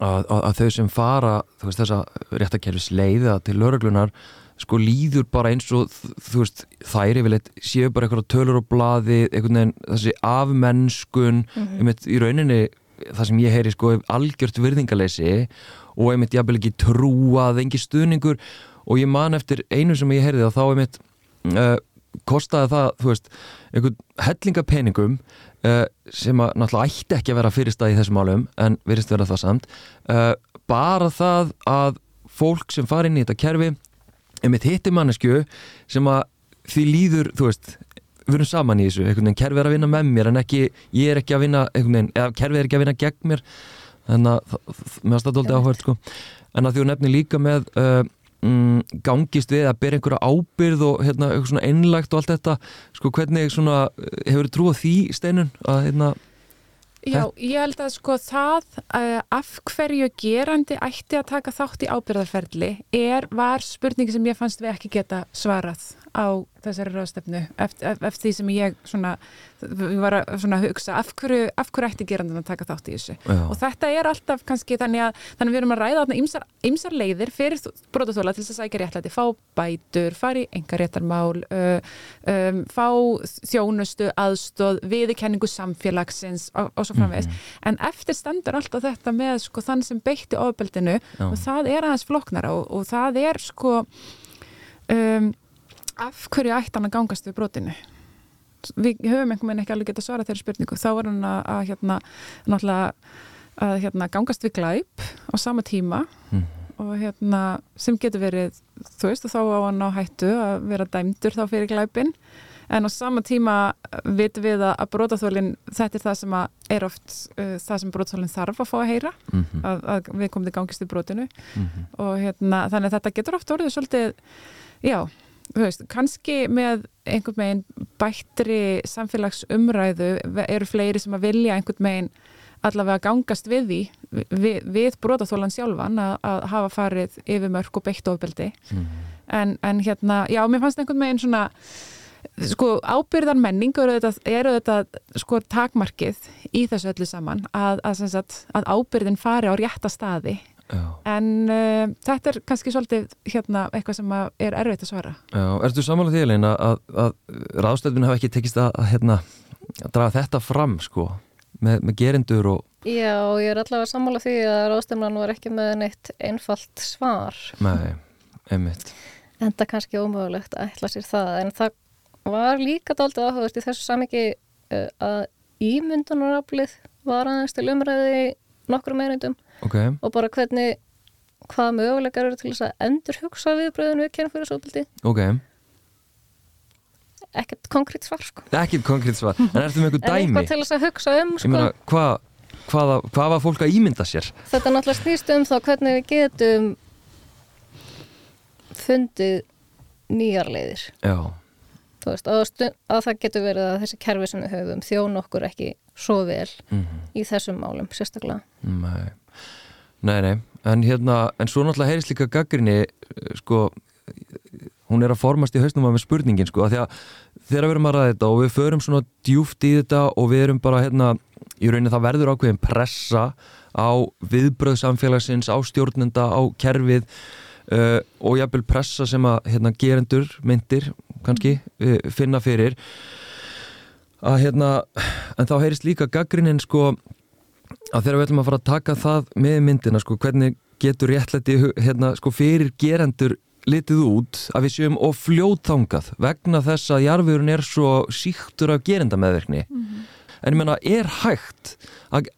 að, að, að þau sem fara veist, þessa réttakerfis leiða til lauruglunar sko líður bara eins og þú veist þær yfirleitt séu bara eitthvað tölur og blaði, einhvern veginn þessi afmennskun mm -hmm. einmitt í rauninni það sem ég heyri sko algjört virðingaleysi og einmitt ég hafði ekki trúað, engi stuðningur og ég man eftir einu sem ég heyrði og þá einmitt uh, kostaði það, þú veist, einhvern hellingapenningum uh, sem að náttúrulega ætti ekki að vera fyrirstað í þessum álum en virðist vera það samt uh, bara það að fólk sem fari inn í þetta kerfi en með hittir mannesku sem að því líður, þú veist við erum saman í þessu, einhvern veginn kerfið er að vinna með mér en ekki, ég er ekki að vinna veginn, eða kerfið er ekki að vinna gegn mér. Þannig að það doldið áhverð sko. en að því hún nefnir líka með uh, mm, gangist við að byrja einhverja ábyrð og hérna, eitthvað svona einlægt og allt þetta sko hvernig svona hefur þið trú á því steinun að hérna
Já, ég held að sko það uh, af hverju gerandi ætti að taka þátt í ábyrðarferðli er, var spurningi sem ég fannst við ekki geta svarað á þessari ráðstefnu eftir, eftir því sem ég svona, var að hugsa af hverju, af hverju ætti gerandin að taka þátt í þessu Já. og þetta er alltaf kannski þannig að þannig við erum að ræða ymsar, ymsar leiðir fyrir brotaþóla til þess að sækja réttlæti fá bætur, fari enga réttarmál uh, um, fá þjónustu, aðstóð viðkenningu samfélagsins og, og svo framvegis, mm -hmm. en eftir stendur alltaf þetta með sko þann sem beitti ofbeldinu og það er aðeins floknara og, og það er sko um af hverju ætti hann að gangast við brotinu við höfum einhvern veginn ekki alveg geta svara þeirra spurningu þá er hann að, að hérna að hérna gangast við glæp á sama tíma mm. og hérna sem getur verið þú veist og þá á hann á hættu að vera dæmdur þá fyrir glæpin en á sama tíma vitum við að brotaþólinn, þetta er það sem er oft uh, það sem brotaþólinn þarf að fá að heyra mm -hmm. að, að við komum til gangist við brotinu mm -hmm. og hérna þannig að þetta getur oft orðið svolítið já Veist, kannski með einhvern meginn bættri samfélagsumræðu eru fleiri sem að vilja einhvern meginn allavega gangast við því við, við brotaþólan sjálfan að, að hafa farið yfir mörg og beitt ofbeldi mm. en, en hérna, já, mér fannst einhvern veginn svona sko ábyrðan menning eru þetta, eru þetta sko takmarkið í þessu öllu saman að, að, að, að ábyrðin fari á rétta staði Já. en uh, þetta er kannski svolítið hérna eitthvað sem er erfitt að svara.
Já, ertu samanlega því Elin að, að ráðstöðun hafa ekki tekist að hérna, draga þetta fram sko með, með gerindur og
Já, ég er allavega sammála því að ráðstöðunan var ekki með neitt einfalt svar.
Nei, einmitt.
En það er kannski ómögulegt að ætla sér það en það var líka dálta áhugast í þessu samiki uh, að ímyndunaraflið var aðeins til umræði nokkru meirindum
okay.
og bara hvernig hvað mögulegar eru til þess að endur hugsa viðbröðun við kennfyrirsóbildi
okay.
ekkert konkrétt svar sko.
ekkert konkrétt svar, en ertu með eitthvað dæmi
en eitthvað til þess að hugsa um
sko. meina, hvað, hvað, hvað var fólk að ímynda sér
þetta náttúrulega snýst um þá hvernig við getum fundið nýjar leiðir
já
Veist, að það getur verið að þessi kerfi sem við höfum þjón okkur ekki svo vel mm -hmm. í þessum málum sérstaklega
Nei, nei, nei. En, hérna, en svo náttúrulega heyrðist líka gaggrinni sko, hún er að formast í hausnum af með spurningin sko, að að þegar við erum að ræða þetta og við förum svona djúft í þetta og við erum bara hérna, í rauninni það verður ákveðin pressa á viðbröðsamfélagsins, á stjórnenda, á kerfið uh, og jafnvel pressa sem að hérna, gerendur, myndir kannski, uh, finna fyrir að hérna en þá heyrist líka gaggrinnin sko að þegar við ætlum að fara að taka það með myndina sko, hvernig getur réttlætti hérna, sko, fyrir gerendur litið út að við séum og fljóðþangað vegna þess að jarfiðurinn er svo síktur af gerendameðverkni mm -hmm. en ég menna, er hægt að,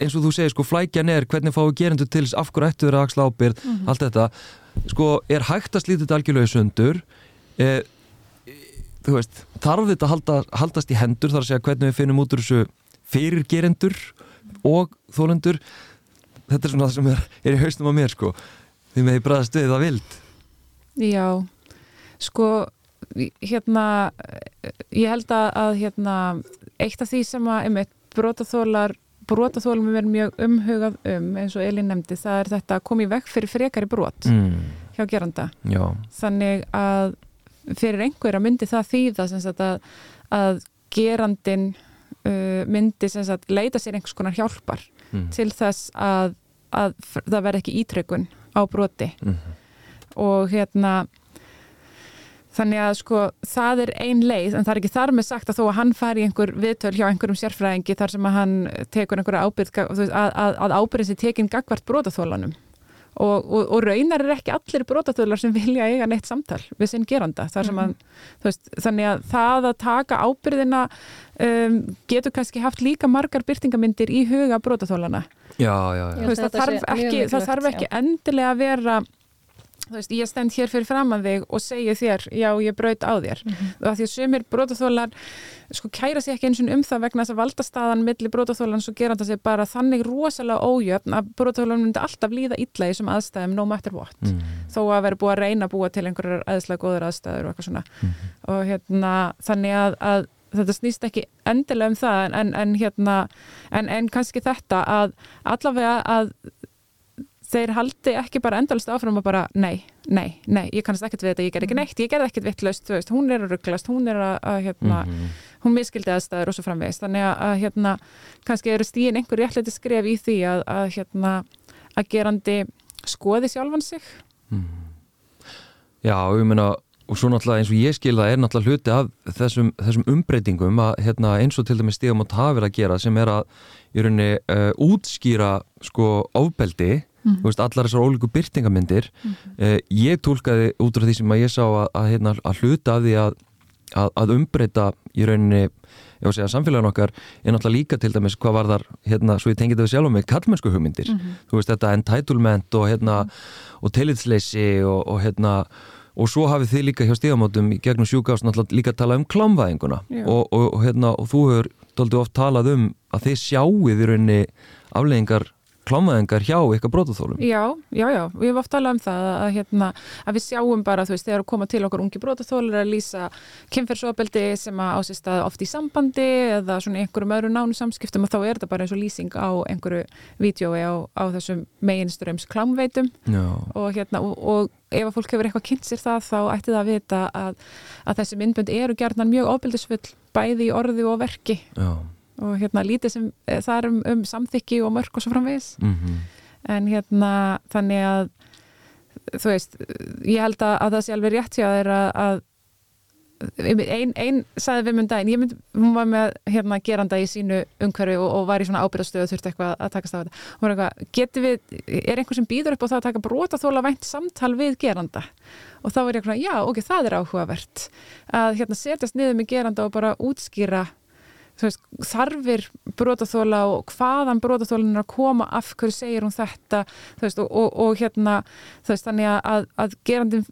eins og þú segir, sko, flækjan er hvernig fáu gerendur til af hverju ættu að axla ábyrð, mm -hmm. allt þetta sko, er hægt að slítið algjörlega sundur eh, þú veist, þarf þetta að halda, haldast í hendur þar að segja hvernig við finnum út úr þessu fyrirgerendur og þólendur þetta er svona það sem er, er í hausnum á mér sko. Því með því bræðast við það vild.
Já, sko hérna ég held að, hérna eitt af því sem að einmitt brotaþólar brotaþólum er mjög umhugað um eins og Elin nefndi, það er þetta að koma í vekk fyrir frekari brot mm. hjá geranda.
Já.
þannig að fyrir einhverja myndi það þýða sagt, að, að gerandin uh, myndi sagt, leita sér einhvers konar hjálpar mm. til þess að, að það verði ekki ítrykkun á broti mm. og hérna Þannig að sko það er ein leið en það er ekki þar með sagt að þó að hann fari einhver viðtöl hjá einhverjum sérfræðingi þar sem að hann tekur einhverja ábyrð að, að, að ábyrðin sé tekinn gagvart brotaþólanum og, og, og raunar er ekki allir brotatöðlar sem vilja eiga neitt samtal við sinn geranda. Að, mm. veist, þannig að það að taka ábyrðina um, getur kannski haft líka margar byrtingamindir í huga brotatöðlana það þarf ekki, það þarf ekki endilega að vera Veist, ég stend hér fyrir fram að þig og segja þér já ég braut á þér mm -hmm. og því að sumir brótaþólar sko kæra sér ekki eins og um það vegna þess að valdastaðan millir brótaþólan svo gera það sér bara þannig rosalega ójöfn að brótaþólan myndi alltaf líða illa í þessum aðstæðum no matter what mm -hmm. þó að vera búið að reyna að búa til einhverjar aðslega góður aðstæður og eitthvað svona mm -hmm. og hérna þannig að, að þetta snýst ekki endilega um það en, en hérna en, en kannski þetta að allavega að þeir haldi ekki bara endalist áfram og bara nei, nei, nei, ég kannast ekkert við þetta, ég ger ekki mhm. neitt, ég ger ekkert vittlaust, þú veist, hún er að rugglast, hún er að, að hérna, mm -hmm. hún miskildi aðstæður og svo framvegist, þannig að, að hérna, kannski eru stíðin einhver réttleiti skref í því að, að hérna, að gerandi skoði sjálfan sig. Mm.
Já, ég meina, og svo náttúrulega eins og ég skilða er náttúrulega hluti af þessum, þessum umbreytingum að hérna, eins og til dæmis stíðum átt hafið að gera sem er að í rauninni uh, útskýra sko ofbeldi mm. veist, allar þessar ólíku byrtingamindir mm. eh, ég tólkaði út af því sem að ég sá að, að, hérna, að hluta af því að, að umbreyta í rauninni segja samfélagin okkar er náttúrulega líka til dæmis hvað var þar, hérna, svo ég tengið það sjálf með kallmennsku hugmyndir, mm -hmm. þú veist þetta entitlement og hérna -hmm. og tillitsleysi og, og hérna og svo hafið þið líka hjá stíðamótum í gegnum sjúkást náttúrulega líka að tala um klámvæðinguna og, og, og hérna og þú hefur doldið oft talað um að þið sjáuð í rauninni afleggingar klámaðingar hjá ykkar brotaþólum
Já, já, já, við hefum oft talað um það að, hérna, að við sjáum bara, þú veist, þegar að koma til okkur ungi brotaþólar að lýsa kynferðsofbeldi sem að ásist að oft í sambandi eða svona einhverjum öðru nánu samskiptum og þá er þetta bara eins og lýsing á einhverju vídjói á, á þessum meginströms klámveitum. Og, hérna, og, og ef að fólk hefur eitthvað kynnt sér það þá ætti það að vita að, að þessi myndbönd eru gerðan mjög ofbildisfull bæði í orði og verki.
Já
og hérna lítið sem eh, það er um, um samþykki og mörg og svo framvegis.
Mm -hmm.
en hérna þannig að þú veist, ég held að, að það sé alveg rétt hjá þeir að, að einn ein, sagði við mun daginn, ég mynd, hún var með hérna geranda í sínu umhverfi og, og var í svona ábyrðastöðu og þurfti eitthvað að takast á þetta. Hún var eitthvað, getur við, er einhver sem býður upp á það að taka brota þóla vænt samtal við geranda? Og þá er ég eitthvað, já, ok, það er áhugavert að hérna setjast niður með geranda og bara útskýra veist, þarfir brotaþóla og hvaðan brotaþólinn er að koma af hverju segir hún þetta veist, og, og, og hérna veist, þannig að, að gerandi,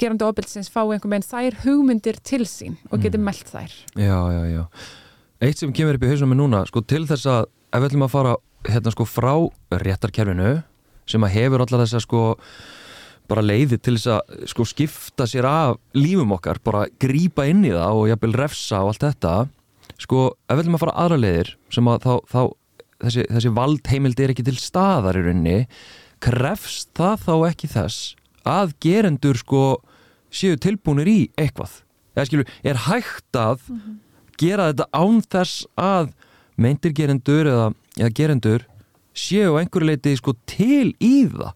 gerandi ofbilsins fá einhver meginn þær hugmyndir til sín og getur mm. meld þær
Já, já, já Eitt sem kemur upp í hausnum með núna, sko til þess að ef við ætlum að fara hérna sko frá réttarkerfinu sem að hefur allar þess að sko bara leiði til þess að sko skipta sér af lífum okkar, bara grípa inn í það og jafnvel refsa og allt þetta sko, ef við ætlum að fara aðra leiðir sem að þá, þá þessi, þessi valdheimild er ekki til staðar í rauninni, krefst það þá ekki þess að gerendur sko séu tilbúinir í eitthvað eða skilur, er hægt að mm -hmm. gera þetta án þess að meintir gerendur eða, eða gerendur séu einhverju leiti sko til í það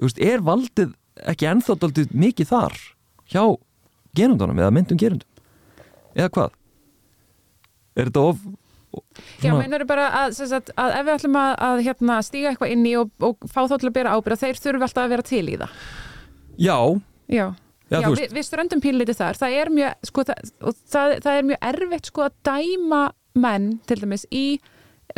veist, er valdið ekki ennþátt mikið þar hjá gerendunum eða meintum gerendum eða hvað? Er þetta of
Já, meinar bara að, sagt, að ef við ætlum að, að hérna, stíga eitthvað inn í og, og fá þá til að bera ábyrða, þeir þurfu alltaf að vera til í það?
Já.
Já, Já, Já við, við ströndum pínleiti þar. Það er mjög, sko, það, það, það er mjög erfitt sko að dæma menn til dæmis í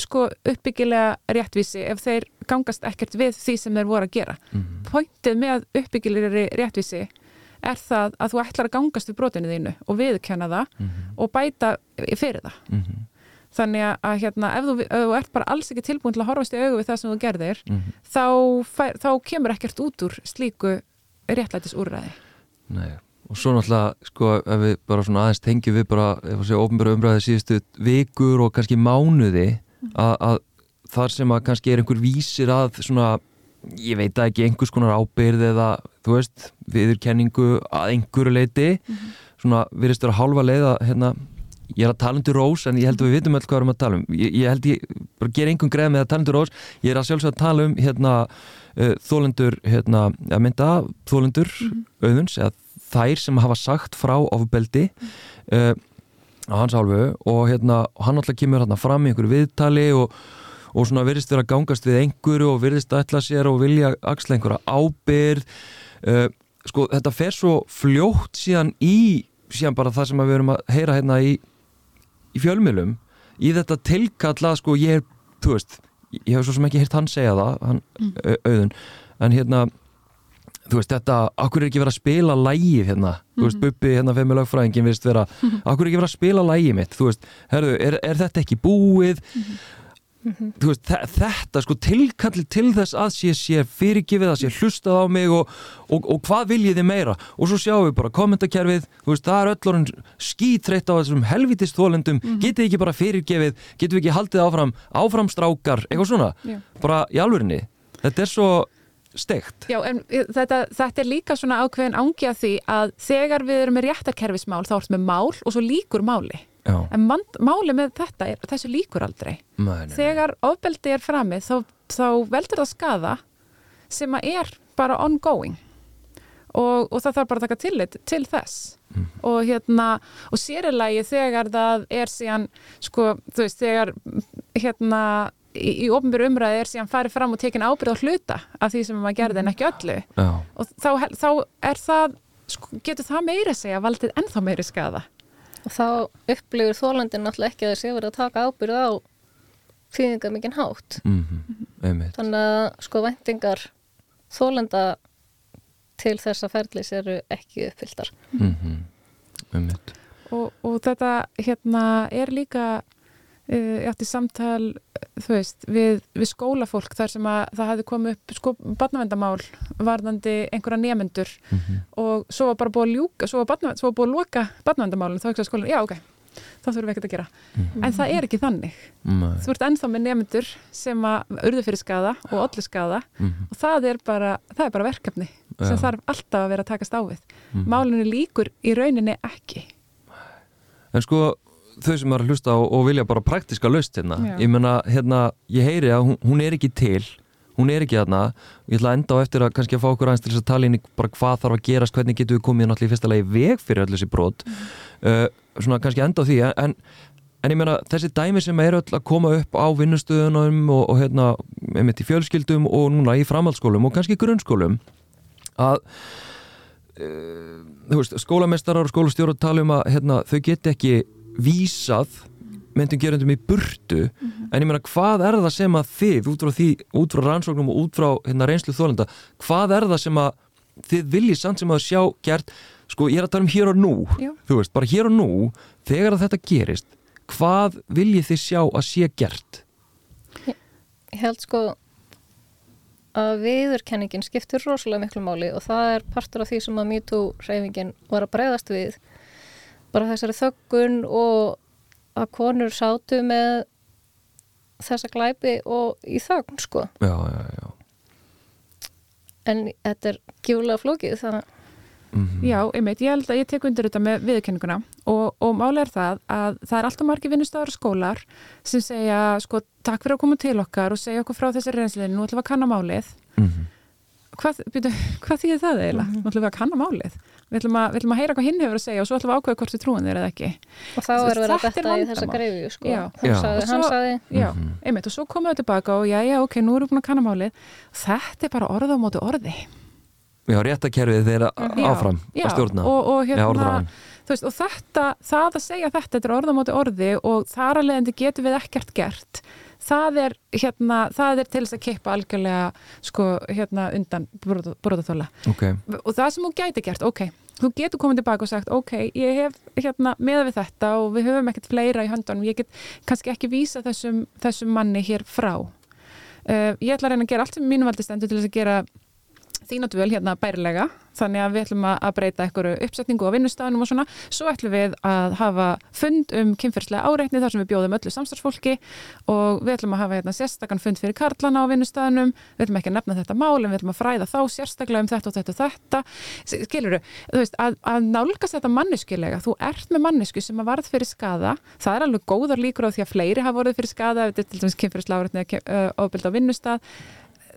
sko uppbyggilega réttvísi ef þeir gangast ekkert við því sem þeir voru að gera. Mm -hmm. Pointið með uppbyggilegri réttvísi er það að þú ætlar að gangast við brotinu þínu og viðkjöna það mm -hmm. og bæta fyrir það mm -hmm. þannig að hérna, ef, þú, ef þú ert bara alls ekki tilbúin til að horfast í augu við það sem þú gerðir mm -hmm. þá, fær, þá kemur ekkert út úr slíku réttlætis úrræði
Nei, og svo náttúrulega sko, ef við bara svona aðeins tengjum við bara, ef við séum ofnbæra umræði síðustu vikur og kannski mánuði mhm. að, að þar sem að kannski er einhver vísir að svona ég veit ekki einhvers konar ábyrð eða þú veist, viðurkenningu að einhverju leiti mm -hmm. svona vera hálfa leið að hérna, ég er að tala undir rós en ég held að við vitum öll hvað við erum að tala um ég, ég held ég, bara ger einhvern greið með að tala undir rós ég er að sjálfsög að tala um hérna uh, þólendur, hérna að mynda þólendur mm -hmm. auðuns eða þær sem hafa sagt frá ofbeldi mm -hmm. uh, á hans hálfu og hérna, hann alltaf kemur hérna fram í einhverju viðtali og og svona virðist vera gangast við einhverju og virðist ætla sér og vilja axla einhverja ábyrð uh, sko þetta fer svo fljótt síðan í síðan bara það sem við erum að heyra hérna í, í fjölmjölum í þetta tilkalla sko ég er, þú veist, ég hef svo sem ekki hýrt hann segja það, hann mm. auðun en hérna þú veist þetta, akkur er ekki verið að spila lægið hérna, mm -hmm. þú veist, mhm. Bubbi hérna fyrir mig lögfræðingin akkur er ekki verið að spila lægið mitt, þú veist, herru, er, er þetta ekki búið mm -hmm. Mm -hmm. veist, þetta sko tilkalli til þess að sé, sé fyrirgifið að sé hlustað á mig og, og, og hvað viljið þið meira og svo sjáum við bara kommentarkerfið veist, það er öll orðin skítreitt á þessum helvitist þólendum, mm -hmm. getið ekki bara fyrirgifið, getið ekki haldið áfram áframstrákar, eitthvað svona Já. bara í alvörinni, þetta er svo steikt.
Já, en þetta, þetta er líka svona ákveðin ángi að því að þegar við erum með réttarkerfismál þá erum við mál og svo líkur máli
Já.
en máli með þetta er þessu líkur aldrei
nei, nei.
þegar ofbeldi er framið þá, þá veldur það skada sem að er bara ongoing og, og það þarf bara að taka tillit til þess mm. og hérna og sérilagi þegar það er síðan sko þú veist þegar hérna í, í ofnbjörn umræði er síðan farið fram og tekin ábyrð á hluta af því sem maður gerði en ekki öllu
Já.
og þá, þá er það sko, getur það meira segja valdið ennþá meiri skada
og þá upplifir þólandin náttúrulega ekki að þessi verið að taka ábyrð á þýðingar mikinn hátt
mm -hmm.
þannig að sko vendingar þólanda til þessa ferðlis eru ekki uppfylltar
mm -hmm.
og, og þetta hérna er líka ég átti samtal veist, við, við skólafólk þar sem að það hefði komið upp sko, barnavendamál varðandi einhverja nefendur mm -hmm. og svo var bara búið að ljúka svo var, barna, svo var búið að loka barnavendamálun þá ekki að skóla, já ok, þá þurfum við ekkert að gera mm -hmm. en það er ekki þannig Nei. þú ert ennþá með nefendur sem að urðu fyrir skada og allir skada mm -hmm. og það er bara, það er bara verkefni sem ja. þarf alltaf að vera að takast á við mhm. málunni líkur í rauninni ekki
En sko þau sem er að hlusta og, og vilja bara praktiska löst hérna, Já. ég menna, hérna, ég heyri að hún, hún er ekki til hún er ekki hérna, ég ætla að enda á eftir að kannski að fá okkur aðeins til þess að tala inn í bara hvað þarf að gerast, hvernig getur við komið náttúrulega í fyrsta lagi veg fyrir öll þessi brot mm. uh, svona kannski enda á því en, en ég menna, þessi dæmi sem eru öll að koma upp á vinnustöðunum og, og hérna, einmitt í fjölskyldum og núna í framhaldsskólum og kannski grunnskólum að uh, þú veist, skólamestarar og skólastjóru tala um að hérna, þau get ekki vísað myndum gerundum í burtu mm -hmm. en ég meina hvað er það sem að þið út frá, því, út frá rannsóknum og út frá hérna, reynslu þólenda, hvað er það sem að þið viljið samt sem að sjá gert sko ég er að tala um hér og nú Já. þú veist, bara hér og nú þegar að þetta gerist, hvað viljið þið sjá að sé gert?
Ég, ég held sko að viðurkenningin skiptir rosalega miklu máli og það er partur af því sem að MeToo reyfingin var að breyðast við bara þessari þöggun og að konur sátu með þessa glæpi og í þögn sko
já, já, já.
en þetta er kjúlega flókið þannig
mm -hmm. Já, einmitt, ég held að ég tek undir þetta með viðkenninguna og, og máli er það að það er alltaf margi vinnustöðar og skólar sem segja sko takk fyrir að koma til okkar og segja okkur frá þessi reynsliðinu, nú ætlum við að kanna málið mm -hmm. hvað, (laughs) hvað þýðir það eiginlega? Mm -hmm. Nú ætlum við að kanna málið við ætlum að, við ætlum að heyra hvað hinn hefur að segja og svo ætlum við að ákveða hvort við trúum þér eða ekki.
Og þá er verið að betta í þessa greiði sko. já, já. Sagði,
hann sagði já, mm -hmm. einmitt og svo komum við tilbaka og já, já, ok, nú erum við búin að kanna málið. Þetta er bara orða á mótu orði.
Já, réttakerfið þeirra áfram
já,
að stjórna.
Og, og, hérna, veist, og þetta, það að segja þetta þetta er orða á mótu orði og þar að leiðandi getur við ekkert gert. Það er, hérna, það er til þess að keipa algjörlega sko, hérna, undan brotaþóla
okay.
og það sem þú gæti gert, ok þú getur komið tilbaka og sagt, ok, ég hef hérna, meða við þetta og við höfum ekkert fleira í höndunum, ég get kannski ekki vísa þessum, þessum manni hér frá. Uh, ég ætla að reyna að gera allt sem mínum valdi stendur til þess að gera þínadvöl hérna bærilega. Þannig að við ætlum að breyta einhverju uppsetningu á vinnustafunum og svona, svo ætlum við að hafa fund um kynferðslega áreitni þar sem við bjóðum öllu samstarfsfólki. Og við ætlum að hafa hérna, sérstakann fund fyrir karlana á vinnustafunum, við ætlum ekki að nefna þetta mál en við ætlum að fræða þá sérstaklega um þetta og þetta og þetta, skilur þú veist, að, að nálgast þetta manneskulega þú ert með mannesku sem að varð fyrir skada það er alveg góðar líkur á því að fleiri hafa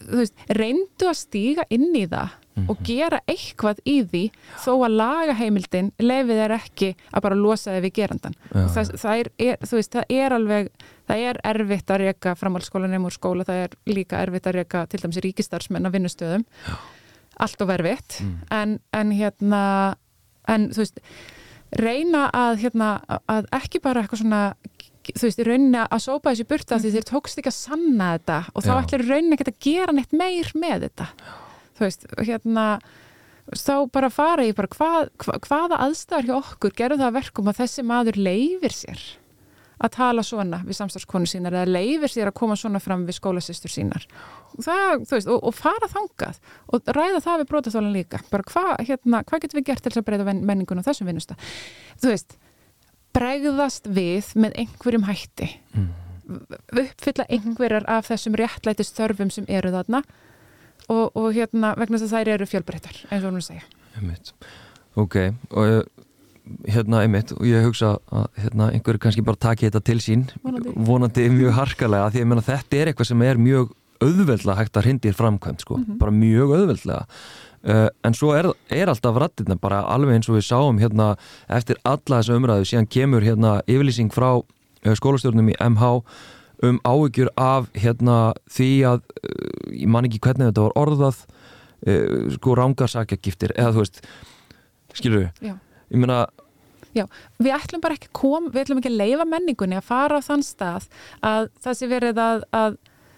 veist, reyndu að stíga inn í það mm -hmm. og gera eitthvað í því þó að lagaheimildin lefið er ekki að bara losa þið við gerandan það, það, er, er, veist, það er alveg það er erfitt að reyka framhaldsskólanum úr skóla, það er líka erfitt að reyka til dæmis ríkistarsmenn á vinnustöðum. Allt og verfitt mm. en, en hérna en þú veist reyna að, hérna, að ekki bara eitthvað svona þú veist, rauninni að sópa þessi burta því þér tókst ekki að sanna þetta og þá ætlir rauninni ekki að gera neitt meir með þetta. Þú veist, hérna þá bara fara í bara hvað, hva, hvaða aðstæðar hjá okkur gerur það verkum að þessi maður leifir sér að tala svona við samstagskonu sínar eða leifir sér að koma svona fram við skólasistur sínar? Það, veist, og, og fara þangað og ræða það við brótaþólan líka. Bara hvað hérna, hva getur við gert til að breyta menningun á þessum vinnusta þú veist bregðast við með einhverjum hætti mm. uppfylla einhverjar af þessum réttlætist þörfum sem eru þarna og, og hérna vegna þess að þær eru fjölbreyttar eins og hún segja
einmitt. Ok, og eh, hérna einmitt og ég hugsa að hérna, einhverju kannski bara taki þetta til sín vonandi, vonandi mjög harkalega því að þetta er eitthvað sem er mjög auðveldlega hægt að hrindir framkvæmt sko, mm -hmm. bara mjög auðveldlega Uh, en svo er, er alltaf rættirna bara alveg eins og við sáum hérna eftir alla þessu umræðu, síðan kemur hérna yfirlýsing frá uh, skólastjórnum í MH um áhyggjur af hérna því að uh, ég man ekki hvernig þetta var orðað sko rángarsakjagiftir eða þú veist, skilur við ég meina
Já, við ætlum bara ekki kom, við ætlum ekki að leifa menningunni að fara á þann stað að það sé verið að, að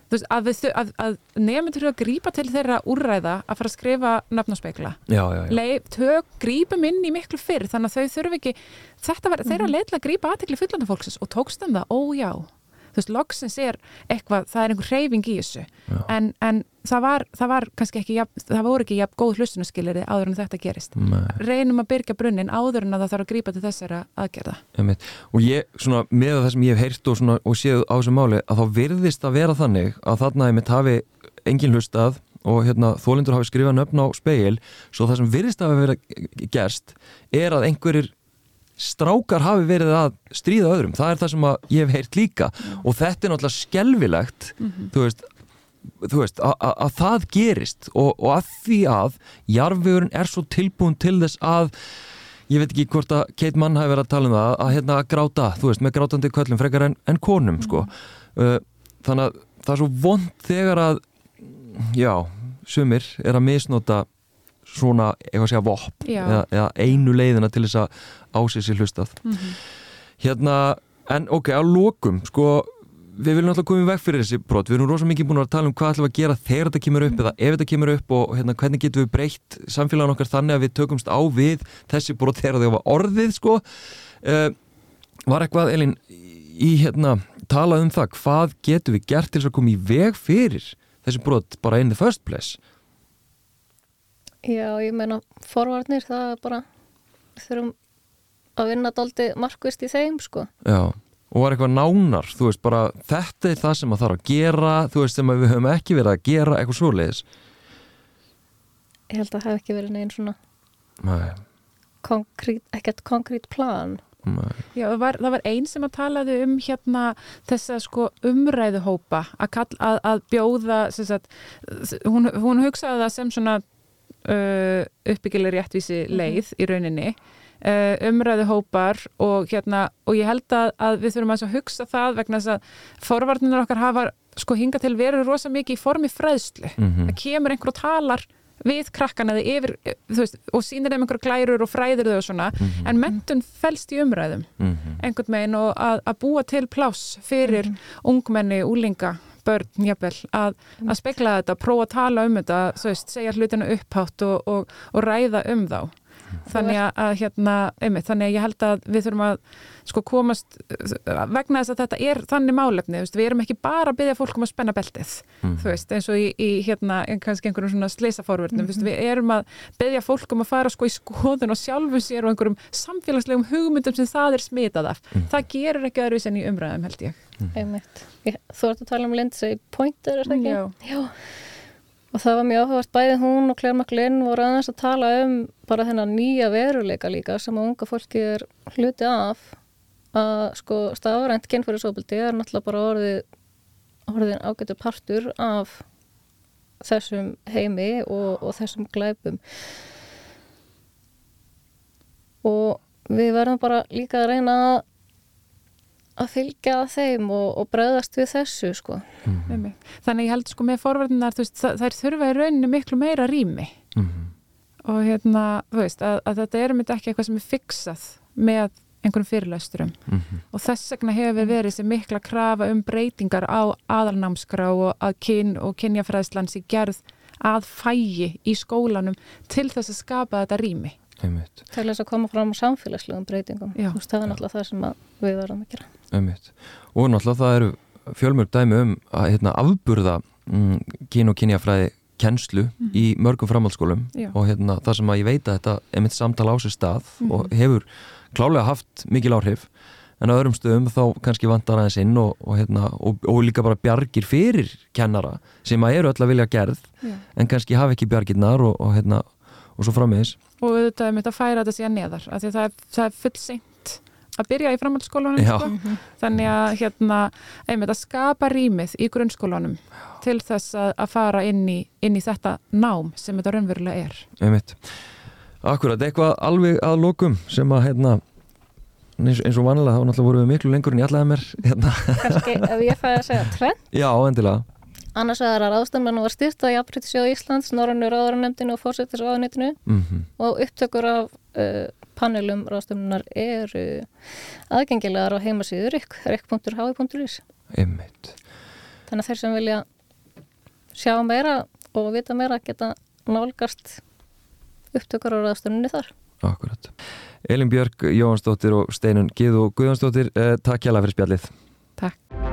veist, að, að, að nefnum þurfa að grípa til þeirra úrræða að fara að skrifa nöfnarspekla tök grípum inn í miklu fyrr þannig að þau þurfi ekki var, mm -hmm. þeirra mhm. leitla að grípa aðtekli fullandafólksins og tókstum það, ó já þú veist, loksins er eitthvað, það er einhver reyfing í þessu. En, en það, var, það var kannski ekki jafn, það voru ekki jafn góð hlustunaskiliri áður en þetta gerist.
Nei.
reynum að byrja brunnin áður en að það þarf að grípa til þessara aðgerða.
Einmitt. og ég, svona, með það sem ég hef heyrt og, svona, og séð á þessu máli, að þá virðist að vera þannig að þarna einmitt hafi engin hlustað og hérna, þólindur hafi skrifað nöfn á speil, svo það sem virðist að verið gerst er að einhverjir strákar hafi verið að stríða öðrum, það er það sem ég hef heyrt líka. Og þetta er náttúrulega skelvilegt þú veist, þú veist að, að, að það gerist. Og, og að því að jarfugurinn er svo tilbúin til þess að ég veit ekki hvort að Kate Mann hafi verið að tala um það að hérna að gráta, þú veist, með grátandi köllum frekar en, en konum, sko. Uh, þannig að það er svo vond þegar að já, sumir er að misnota svona, eitthvað að segja, vopp. Eða, eða einu leiðina til þess að ásið sér hlustað.
Mhm.
hérna, en ok, að lokum sko, við viljum alltaf koma í veg fyrir þessi brot, við erum rosa mikið búin að tala um hvað ætlum að gera þegar þetta kemur upp eða ef þetta kemur upp og hérna, hvernig getum við breytt samfélagan okkar þannig að við tökumst á við þessi brot þegar þau var orðið sko. Uh, var eitthvað, Elín í hérna, talað um það hvað getum við gert til þess að koma í veg fyrir þessi brot bara in the first place
Já, ég meina forvarnir, það er bara þurfum að vinna daldi markvist í þeim, sko.
Já, og var eitthvað nánar þú veist, bara þetta er það sem að þarf að gera þú veist, sem að við höfum ekki verið að gera eitthvað svoleiðis
Ég held að það hef ekki verið neginn svona
Nei,
konkrít, ekkert konkrét plan.
nei
Já, það var, það var einn sem að talaði um hérna þessa sko umræðuhópa að, kall, að, að bjóða sem sagt, hún, hún hugsaði það sem svona uh, uppbyggileg réttvísi leið í rauninni. Uh, umræðuhópar og hérna og ég held að, að við þurfum að hugsa það vegna þess að forvarnir okkar hafa sko hinga til verið rosa mikið í formi fræðslu.
Mhm.
það kemur einhver og talar við krakkan eða yfir þú veist, og sýnir þeim einhver glærur og fræðir þau og svona en mentun felst í umræðum
Mhm.
einhvern veginn og að, að búa til pláss fyrir ungmenni, úlinga börn, jafnvel, að, að spekla þetta, prófa að tala um þetta veist, segja hlutina upphátt og, og, og ræða um þá þannig að, að hérna, einmitt, þannig að ég held að við þurfum að sko komast vegna þess að þetta er þannig málefni, við erum ekki bara að byggja fólk um að spenna beltið, þú veist, eins og í, í hérna, kannski einhverjum svona sleisaforverðnum, mm -hmm. við erum að byggja fólk um að fara sko í skoðun og sjálfum sér og einhverjum samfélagslegum hugmyndum sem það er smitað af, það gerur ekki öðruvis en í umræðum held ég.
Einmitt. Ég, þú ert að tala um Lindsay Pointer, er það ekki?
Já.
Og það var mjög áhugavert, bæði hún og Claire McLean voru aðeins að tala um bara þennan nýja veruleika líka sem að unga fólki er hluti af. Að sko stafarænt kynfærisofbildi er náttúrulega bara orðið orðin ágættur partur af þessum heimi og, og þessum glæpum. Og við verðum bara líka að reyna að að fylgja þeim og, og bregðast við þessu sko.
Mm. Þannig ég held sko með forverðinar, það, þær þurfa í rauninni miklu meira rými
Mhm.
og hérna, þú veist, að, að þetta er myndi ekki eitthvað sem er fixað með einhverjum fyrirlæsturum
Mhm.
og þess vegna hefur verið þessi mikla krafa um breytingar á aðalnámskrá og að kyn og kynjafræðslans í gerð að fægi í skólanum til þess að skapa þetta rými.
Einmitt,
til þess að koma fram á samfélagslegum breytingum
Já.
Þú veist, það er náttúrulega það sem að við verðum að gera
einmitt og náttúrulega það eru fjölmörg dæmi um að hérna, afburða mm, kyn og kynjafræði kennslu í mörgum framhaldsskólum
Já.
og hérna, það sem að ég veit að þetta einmitt samtala á sér stað
Mhm.
og hefur klálega haft mikil áhrif en á öðrum stöðum þá kannski vantar aðeins inn og, og, hérna, og, og líka bara bjargir fyrir kennara sem að eru öll að vilja gerð
Já.
en kannski hafa ekki bjargirnar og, og, hérna, og svo frammiðis
Og auðvitað er mitt að færa þetta síðan neðar, af því að það er, það er full seint að byrja í framhaldsskólanum sko. þannig að hérna, einmitt að skapa rýmið í grunnskólanum til þess að, að fara inn í, inn í þetta nám sem þetta raunverulega er.
Einmitt. Akkurat, eitthvað alveg að lokum sem að hérna eins, eins og vanilega þá náttúrulega vorum við miklu lengur en ég ætlaði mér hérna.
kannski ef ég fæði að segja trend
Já, endilega
annars vegar að ráðstæmman var styrt að Jafnbrytisjóð Íslands, Norrannu ráðarannemdinu og fórsetisráðanitinu
mm
og upptökur af uh, panelum ráðstæmmunar eru aðgengilegar á heimasíðu RIK, rik.hi.is
Einmitt.
Þannig að þeir sem vilja sjá meira og vita meira geta nálgast upptökur á ráðstæmmunni þar.
Akkurat. Elin Björk, Jóhansdóttir og Steinun Gíðu Guðjónsdóttir eh, Takk hjá fyrir spjallið.
Takk